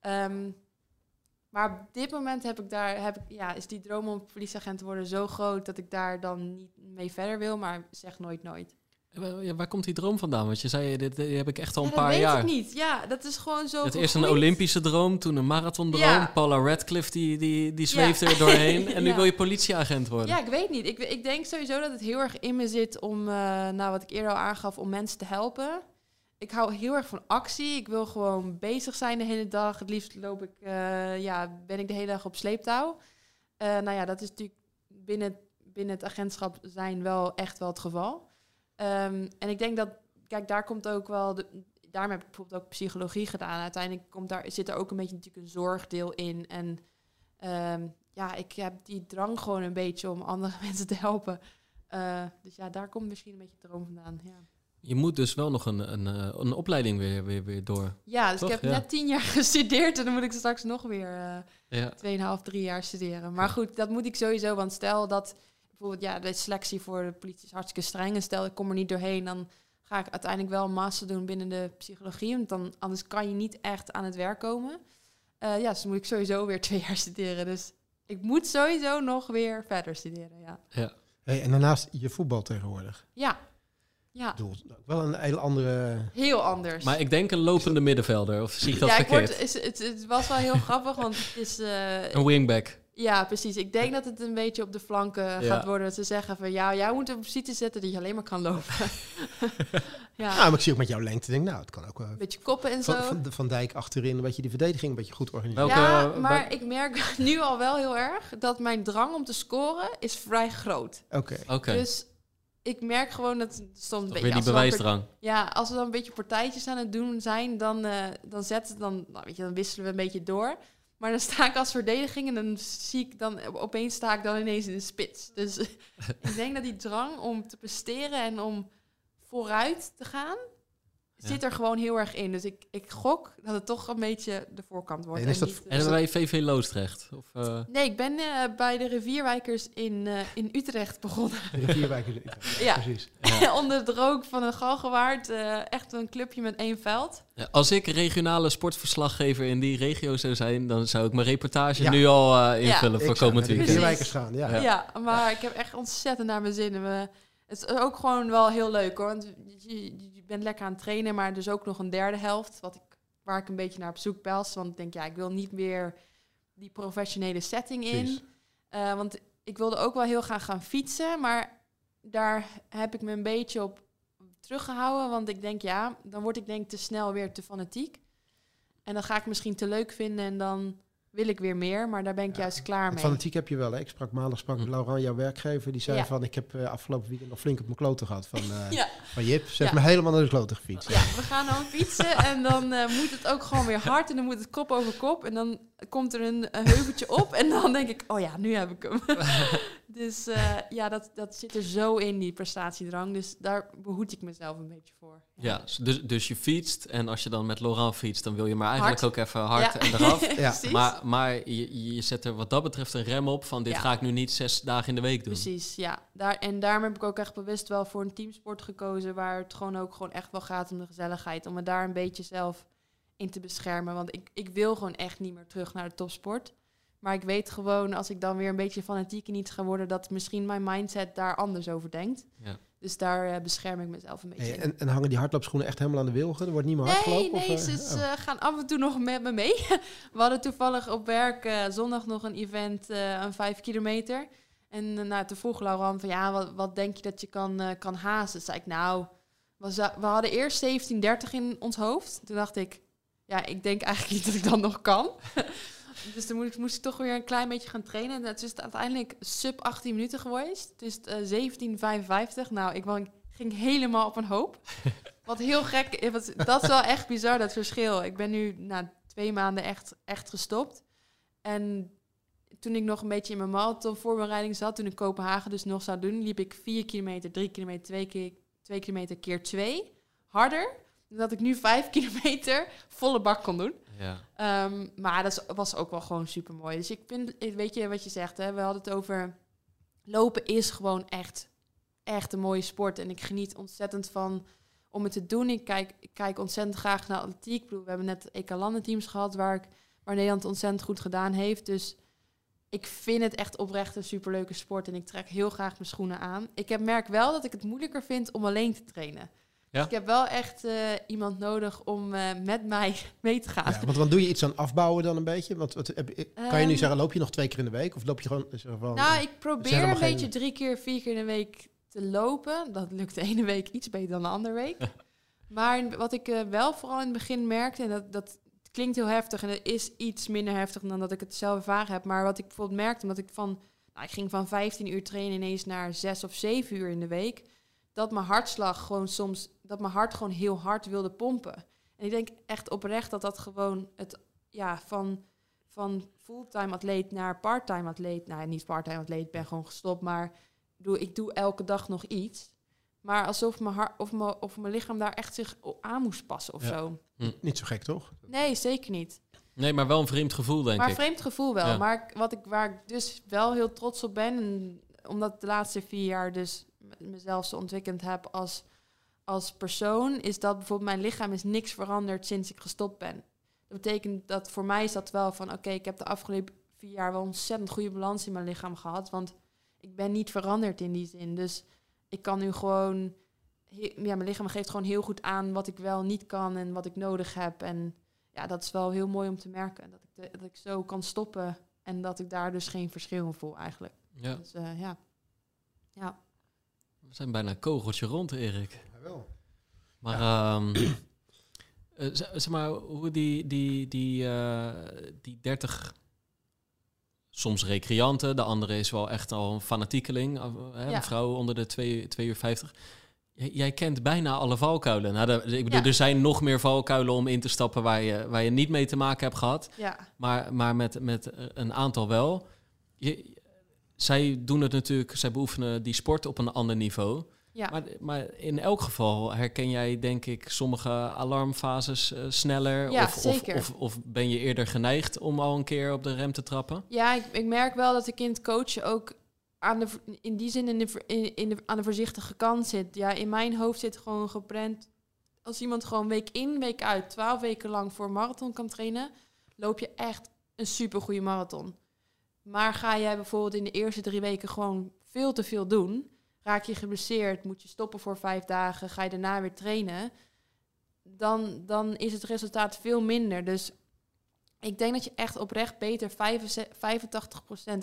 Ehm, maar op dit moment heb ik daar, heb ik, ja, is die droom om politieagent te worden zo groot dat ik daar dan niet mee verder wil, maar zeg nooit nooit. Ja, waar- komt die droom vandaan? Want je zei, dit, dit heb ik echt al een Ja, paar dat weet jaar. ik niet. Ja, dat is gewoon zo Het eerst een. Olympische droom, toen een marathondroom. Ja. Paula Radcliffe die, die, die zweeft er doorheen. <laughs> En nu wil je politieagent worden. Ja, ik weet niet. Ik, ik denk sowieso dat het heel erg in me zit om, eh, nou wat ik eerder al aangaf, om mensen te helpen. Ik hou heel erg van actie. Ik wil gewoon bezig zijn de hele dag. Het liefst loop ik, eh, ja, ben ik de hele dag op sleeptouw. Eh, nou ja, dat is natuurlijk binnen, binnen het agentschap zijn wel echt wel het geval. Ehm, en ik denk dat, kijk, daar komt ook wel, de, daarom heb ik bijvoorbeeld ook psychologie gedaan. Uiteindelijk komt daar, zit er ook een beetje natuurlijk een zorgdeel in. En ehm, ja, ik heb die drang gewoon een beetje om andere <laughs> mensen te helpen. Eh, dus ja, daar komt misschien een beetje de droom vandaan. Ja, Je moet dus wel nog een, een, eh, een opleiding weer, weer, weer door. ja dus Toch? ik heb Ja. net tien jaar <laughs> gestudeerd en dan moet ik straks nog weer eh Ja. 2,5, drie jaar studeren. Maar goed, dat moet ik sowieso, want stel dat bijvoorbeeld ja, de selectie voor de politie is hartstikke streng. En stel ik kom er niet doorheen, dan ga ik uiteindelijk wel een master doen binnen de psychologie. Want dan, anders kan je niet echt aan het werk komen. Eh, ja, dus dan moet ik sowieso weer <laughs> twee jaar studeren. Dus ik moet sowieso nog weer verder studeren, ja. Hey, en daarnaast je voetbal tegenwoordig. Ja, ja. Ik bedoel, wel een hele andere... heel anders. Maar ik denk een lopende middenvelder, of zie ik dat ja, ik verkeerd? word, is, het, het was wel heel <laughs> grappig, want het is... eh, Een wingback. Ja, precies. Ik denk dat het een beetje op de flanken Ja. gaat worden. Dat ze zeggen van, ja, jij moet op positie zetten dat je alleen maar kan lopen. <laughs> ja, Ja, maar ik zie ook met jouw lengte, denk ik, nou, het kan ook wel. een beetje koppen en zo. Van, van, van Dijk achterin, een beetje die verdediging, een beetje goed organiseren. Welke- ja, wa- maar ik merk <laughs> nu al wel heel erg dat mijn drang om te scoren is vrij groot. Oké. Oké, Dus ik merk gewoon dat soms een beetje... weer die bewijsdrang. Ja, als we dan een beetje partijtjes aan het doen zijn, dan, eh, dan zetten dan, nou, weet je, dan wisselen we een beetje door. Maar dan sta ik als verdediging en dan zie ik dan opeens sta ik dan ineens in de spits. Dus <laughs> ik denk dat die drang om te presteren en om vooruit te gaan. Zit er gewoon heel erg in. Dus ik, ik gok dat het toch een beetje de voorkant wordt. En is dat- niet, En dan bij VV Loosdrecht? Of, eh, Nee, ik ben eh, bij de Rivierwijkers in, eh, in Utrecht begonnen. De Rivierwijk in Utrecht. Ja. Precies. <laughs> Onder het rook van een galgenwaard. eh, echt een clubje met één veld. ja, als ik regionale sportverslaggever in die regio zou zijn, dan zou ik mijn reportage Ja. nu al eh, invullen voor komend weekend. Rivierwijkers gaan, ja. Ja. Ja. maar ik heb echt ontzettend naar mijn zin. Het is ook gewoon wel heel leuk hoor. Want je, je bent lekker aan het trainen, maar dus ook nog een derde helft. Wat ik, waar ik een beetje naar op zoek pels. Want ik denk, ja, ik wil niet meer die professionele setting in. Eh, want ik wilde ook wel heel graag gaan fietsen. Maar daar heb ik me een beetje op teruggehouden. Want ik denk, ja, dan word ik denk ik te snel weer te fanatiek. En dan ga ik misschien te leuk vinden en dan wil ik weer meer. Maar daar ben ik Ja, juist klaar mee. fanatiek heb je wel. Hè? Ik sprak maandag sprak Hm. Laurent, jouw werkgever. Die zei Ja. van, ik heb eh, afgelopen weekend nog flink op mijn kloten gehad van, eh, <laughs> Ja. van Jip. Ze heeft Ja. me helemaal naar de kloten gefietst. Ja, we gaan dan fietsen en dan eh, moet het ook gewoon weer hard en dan moet het kop over kop en dan komt er een, een heuveltje op en dan denk ik, oh ja, nu heb ik hem. <laughs> dus eh, ja, dat, dat zit er zo in, die prestatiedrang. Dus daar behoed ik mezelf een beetje voor. Ja, dus, dus je fietst en als je dan met Laurent fietst, dan wil je maar eigenlijk Hard. ook even hard Ja. en eraf. <laughs> Ja. Maar, maar je, je zet er wat dat betreft een rem op van dit Ja. ga ik nu niet zes dagen in de week doen. Precies, ja. Daar, en daarom heb ik ook echt bewust wel voor een teamsport gekozen... waar het gewoon ook gewoon echt wel gaat om de gezelligheid. Om me daar een beetje zelf in te beschermen. Want ik, ik wil gewoon echt niet meer terug naar de topsport. Maar ik weet gewoon, als ik dan weer een beetje fanatiek en iets ga worden... dat misschien mijn mindset daar anders over denkt. Ja. Dus daar eh, bescherm ik mezelf een beetje Hey, in. en, en hangen die hardloopschoenen echt helemaal aan de wilgen? Er wordt niet meer hard Nee, gelopen? nee, of, ze eh, ze, oh. eh, gaan af en toe nog met me mee. <laughs> We hadden toevallig op werk eh, zondag nog een event, eh een vijf kilometer. En nou, toen vroeg Laurent van, ja, wat, wat denk je dat je kan, eh, kan hazen? Toen zei ik, nou, we, we hadden eerst 17.30 in ons hoofd. Toen dacht ik, ja, ik denk eigenlijk niet dat ik dat nog kan. <laughs> dus toen moest ik, moest ik toch weer een klein beetje gaan trainen. En het is uiteindelijk sub 18 minuten geweest. Het is eh, 17.55. Nou, ik ging helemaal op een hoop. <laughs> Wat heel gek is. wat- Dat is wel echt bizar, dat verschil. Ik ben nu na twee maanden echt, echt gestopt. En toen ik nog een beetje in mijn marathon voorbereiding zat, toen ik Kopenhagen dus nog zou doen, liep ik 4 kilometer, 3 kilometer, 2 keer, 2 kilometer keer 2. Harder. Dat ik nu 5 <laughs> kilometer volle bak kon doen. Ja. Ehm, maar dat was ook wel gewoon super mooi. Dus ik vind, weet je wat je zegt, hè? we hadden het over lopen is gewoon echt, echt een mooie sport. En ik geniet ontzettend van om het te doen. Ik kijk, ik kijk ontzettend graag naar atletiek. Ik bedoel, we hebben net EK landenteams gehad waar, ik, waar Nederland ontzettend goed gedaan heeft. Dus ik vind het echt oprecht een superleuke sport en ik trek heel graag mijn schoenen aan. Ik heb, merk wel dat ik het moeilijker vind om alleen te trainen. Ja? Dus ik heb wel echt eh, iemand nodig om eh, met mij <laughs> mee te gaan. Ja, want dan doe je iets aan afbouwen dan een beetje? Want wat, heb, kan je nu Ehm, zeggen, loop je nog twee keer in de week? Of loop je gewoon... Zeg van, Nou, ik Er probeer een beetje geen- drie keer, vier keer in de week te lopen. Dat lukt de ene week iets beter dan de andere week. <laughs> maar wat ik eh, wel vooral in het begin merkte, en dat, dat klinkt heel heftig en het is iets minder heftig dan dat ik het zelf ervaren heb. Maar wat ik bijvoorbeeld merkte, omdat ik van, nou, ik ging van 15 uur trainen ineens naar 6 of 7 uur in de week. Dat mijn hartslag gewoon soms, dat mijn hart gewoon heel hard wilde pompen. En ik denk echt oprecht dat dat gewoon het, ja, van van fulltime atleet naar parttime atleet. Nou, niet parttime atleet, ik ben gewoon gestopt, maar doe, ik doe elke dag nog iets. Maar alsof mijn, hart, of mijn, of mijn lichaam daar echt zich aan moest passen of Ja. zo. Niet zo gek, toch? Nee, zeker niet. Nee, maar wel een vreemd gevoel, denk maar ik. vreemd gevoel wel. Ja. Maar wat ik, waar ik dus wel heel trots op ben, en omdat de laatste vier jaar dus mezelf zo ontwikkeld heb als, als persoon, is dat bijvoorbeeld mijn lichaam is niks veranderd sinds ik gestopt ben. Dat betekent dat voor mij is dat wel van, oké, ik heb de afgelopen vier jaar wel ontzettend goede balans in mijn lichaam gehad, want ik ben niet veranderd in die zin. Dus ik kan nu gewoon, ja, mijn lichaam geeft gewoon heel goed aan wat ik wel niet kan en wat ik nodig heb. En ja, dat is wel heel mooi om te merken. Dat ik, de- dat ik zo kan stoppen en dat ik daar dus geen verschil in voel eigenlijk. Ja, Dus eh, ja. ja. We zijn bijna een kogeltje rond, Erik. Jawel. Maar, ehm, <clears throat> eh, zeg maar, hoe die, die, die, eh, die 30, soms recreanten, de andere is wel echt al een fanatiekeling, eh, hè, Ja. een vrouw onder de 2 uur 50. J- Jij kent bijna alle valkuilen. Nou, de- ik bedoel, Ja. er zijn nog meer valkuilen om in te stappen waar je, waar je niet mee te maken hebt gehad. ja. Maar, maar met, met een aantal wel. Je, zij doen het natuurlijk, zij beoefenen die sport op een ander niveau. Ja. Maar, maar in elk geval herken jij, denk ik, sommige alarmfases eh, sneller. Ja, of, of, zeker. of, of ben je eerder geneigd om al een keer op de rem te trappen? Ja, ik, ik merk wel dat ik in het coachen ook aan de, in die zin in de, ver- in, in de, aan de voorzichtige kant zit. Ja, in mijn hoofd zit gewoon geprent. Als iemand gewoon week in, week uit, twaalf weken lang voor een marathon kan trainen, loop je echt een supergoeie marathon. Maar ga jij bijvoorbeeld in de eerste drie weken gewoon veel te veel doen, raak je geblesseerd, moet je stoppen voor vijf dagen, ga je daarna weer trainen, dan, dan is het resultaat veel minder. Dus ik denk dat je echt oprecht beter 85%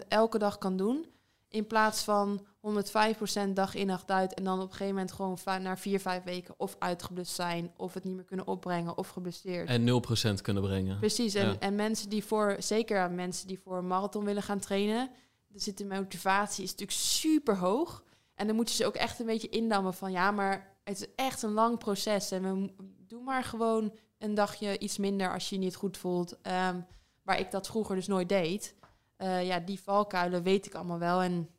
elke dag kan doen. In plaats van 105% dag in dag uit. En dan op een gegeven moment gewoon va- na vier, vijf weken of uitgeblust zijn. Of het niet meer kunnen opbrengen of geblesseerd. En 0% kunnen brengen. Precies. En, Ja. en mensen die voor, zeker mensen die voor een marathon willen gaan trainen. Er zit de motivatie is natuurlijk super hoog. En dan moeten ze ook echt een beetje indammen van ja, maar het is echt een lang proces. En we mo- doe maar gewoon een dagje iets minder als je je niet goed voelt. Ehm, waar ik dat vroeger dus nooit deed. Eh, ja, die valkuilen weet ik allemaal wel. En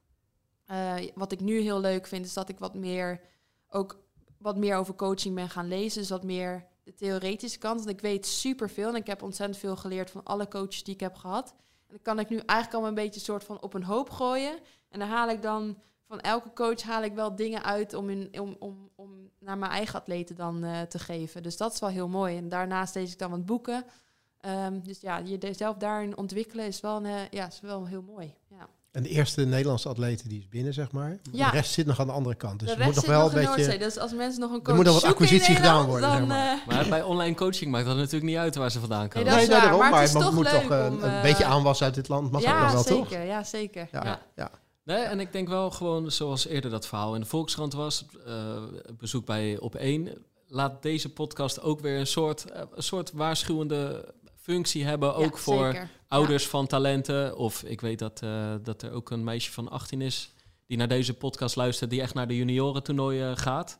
eh, wat ik nu heel leuk vind, is dat ik wat meer ook wat meer over coaching ben gaan lezen. Dus wat meer de theoretische kant. Want ik weet superveel en ik heb ontzettend veel geleerd van alle coaches die ik heb gehad. En dan kan ik nu eigenlijk al een beetje soort van op een hoop gooien. En dan haal ik dan van elke coach haal ik wel dingen uit om, in, om, om, om naar mijn eigen atleten dan eh, te geven. Dus dat is wel heel mooi. En daarnaast lees ik dan wat boeken. Ehm, dus ja, jezelf daarin ontwikkelen is wel, een, eh, ja, is wel heel mooi. Ja. En de eerste Nederlandse atleten die is binnen, zeg maar. Ja. De rest zit nog aan de andere kant. Dus de je rest moet nog zit wel nog een in beetje... Noordzee. Dus als mensen nog een coach Er moet nog wat acquisitie gedaan worden, Dan, zeg maar. eh, Maar bij online coaching maakt dat natuurlijk niet uit waar ze vandaan komen. dat is waar, daarom, maar het is het toch moet leuk toch om, een eh, beetje aanwas uit dit land. Mag ja, nog wel, zeker, toch? Ja, zeker. Ja, Ja. ja. Nee, en ik denk wel gewoon, zoals eerder dat verhaal in de Volkskrant was, eh, bezoek bij Op 1, laat deze podcast ook weer een soort, een soort waarschuwende functie hebben, ook Ja, voor ouders van talenten. Of ik weet dat, eh, dat er ook een meisje van 18 is die naar deze podcast luistert, die echt naar de juniorentoernooien gaat.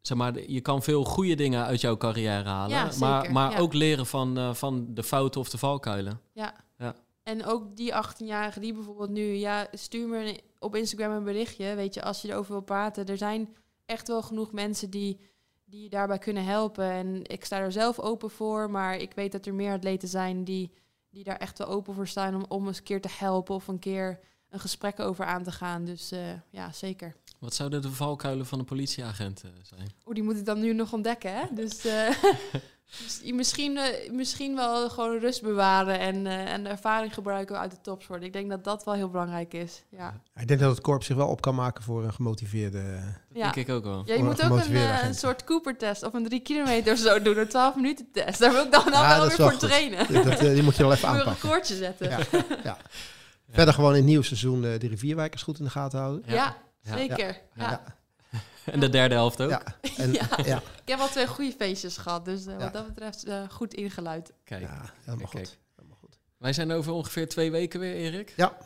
Zeg maar, je kan veel goede dingen uit jouw carrière halen, Ja, maar, maar ook leren van, eh, van de fouten of de valkuilen. Ja. Ja. En ook die 18-jarige die bijvoorbeeld nu, ja, stuur me op Instagram een berichtje. Weet je, als je erover wil praten. Er zijn echt wel genoeg mensen die, die je daarbij kunnen helpen. En ik sta er zelf open voor. Maar ik weet dat er meer atleten zijn die, die daar echt wel open voor staan om, om eens een keer te helpen of een keer een gesprek over aan te gaan. Dus eh, ja, zeker. Wat zouden de valkuilen van een politieagent zijn? Oeh, die moet ik dan nu nog ontdekken, hè? Dus eh, Dus <laughs> misschien, eh, misschien wel gewoon rust bewaren en, eh, en de ervaring gebruiken uit de topsport. Ik denk dat dat wel heel belangrijk is. Ja, Ik denk dat het korps zich wel op kan maken voor een gemotiveerde... ja. Denk ik ook wel. Ja, je moet een ook een, eh, soort Cooper-test of een drie kilometer of zo doen. Een 12 minuten test. Daar wil ik dan wel, Ja, weer wel voor goed. trainen. Dat, eh, die moet je wel even Voor een aanpakken. recordje zetten. Ja, Ja, <laughs> ja. Verder gewoon in het nieuwe seizoen eh, de rivierwijkers goed in de gaten houden. Ja. zeker. Ja. <laughs> En de derde helft ook. Ja. En, <laughs> Ja. ja. Ik heb al twee goede feestjes gehad, dus eh, Ja. wat dat betreft eh, goed ingeluid. Kijk, ja, helemaal Kijk, goed. Helemaal goed. wij zijn over ongeveer twee weken weer, Erik. Ja.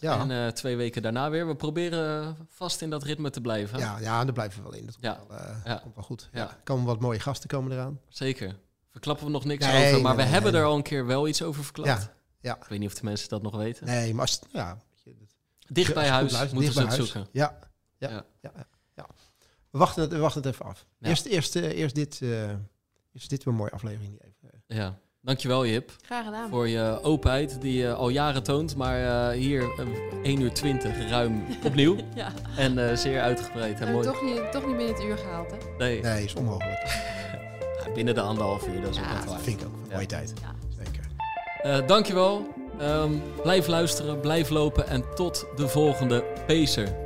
Ja. En eh, twee weken daarna weer. We proberen vast in dat ritme te blijven. Ja, ja, daar blijven we wel in. Dat komt, wel, eh, Ja. komt wel goed. Ja. Ja. Er komen wat mooie gasten komen eraan. Zeker. Verklappen we nog niks Nee, over, maar nee, we nee, hebben nee. er al een keer wel iets over verklapt. Ja. Ja. Ik weet niet of de mensen dat nog weten. Nee, maar ja, Dicht bij huis moeten ze het zoeken. Ja. Ja. Ja. Ja. We, wachten het, we wachten het even af. Ja. Eerst, eerst, eh, eerst dit, eh eerst dit weer een mooie aflevering. die Even, eh, Ja. Dankjewel Jip Graag gedaan. voor je openheid die je al jaren toont. Maar eh, hier eh, 1 uur 20 ruim opnieuw. <laughs> Ja, En eh, zeer uitgebreid en mooi. toch niet, toch niet binnen het uur gehaald, hè? Nee, nee, is onmogelijk. <laughs> binnen de anderhalf uur, dat is Ja, ook wel waar. vind ik ook een Ja. mooie tijd. Ja. Zeker. Dankjewel. Ehm blijf luisteren, blijf lopen en tot de volgende Pacer.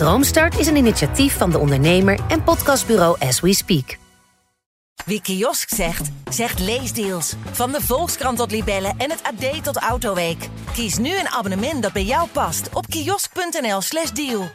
Droomstart is een initiatief van de ondernemer en podcastbureau As We Speak. Wie kiosk zegt, zegt leesdeals. Van de Volkskrant tot Libellen en het AD tot Autoweek. Kies nu een abonnement dat bij jou past op kiosk.nl/slash deal.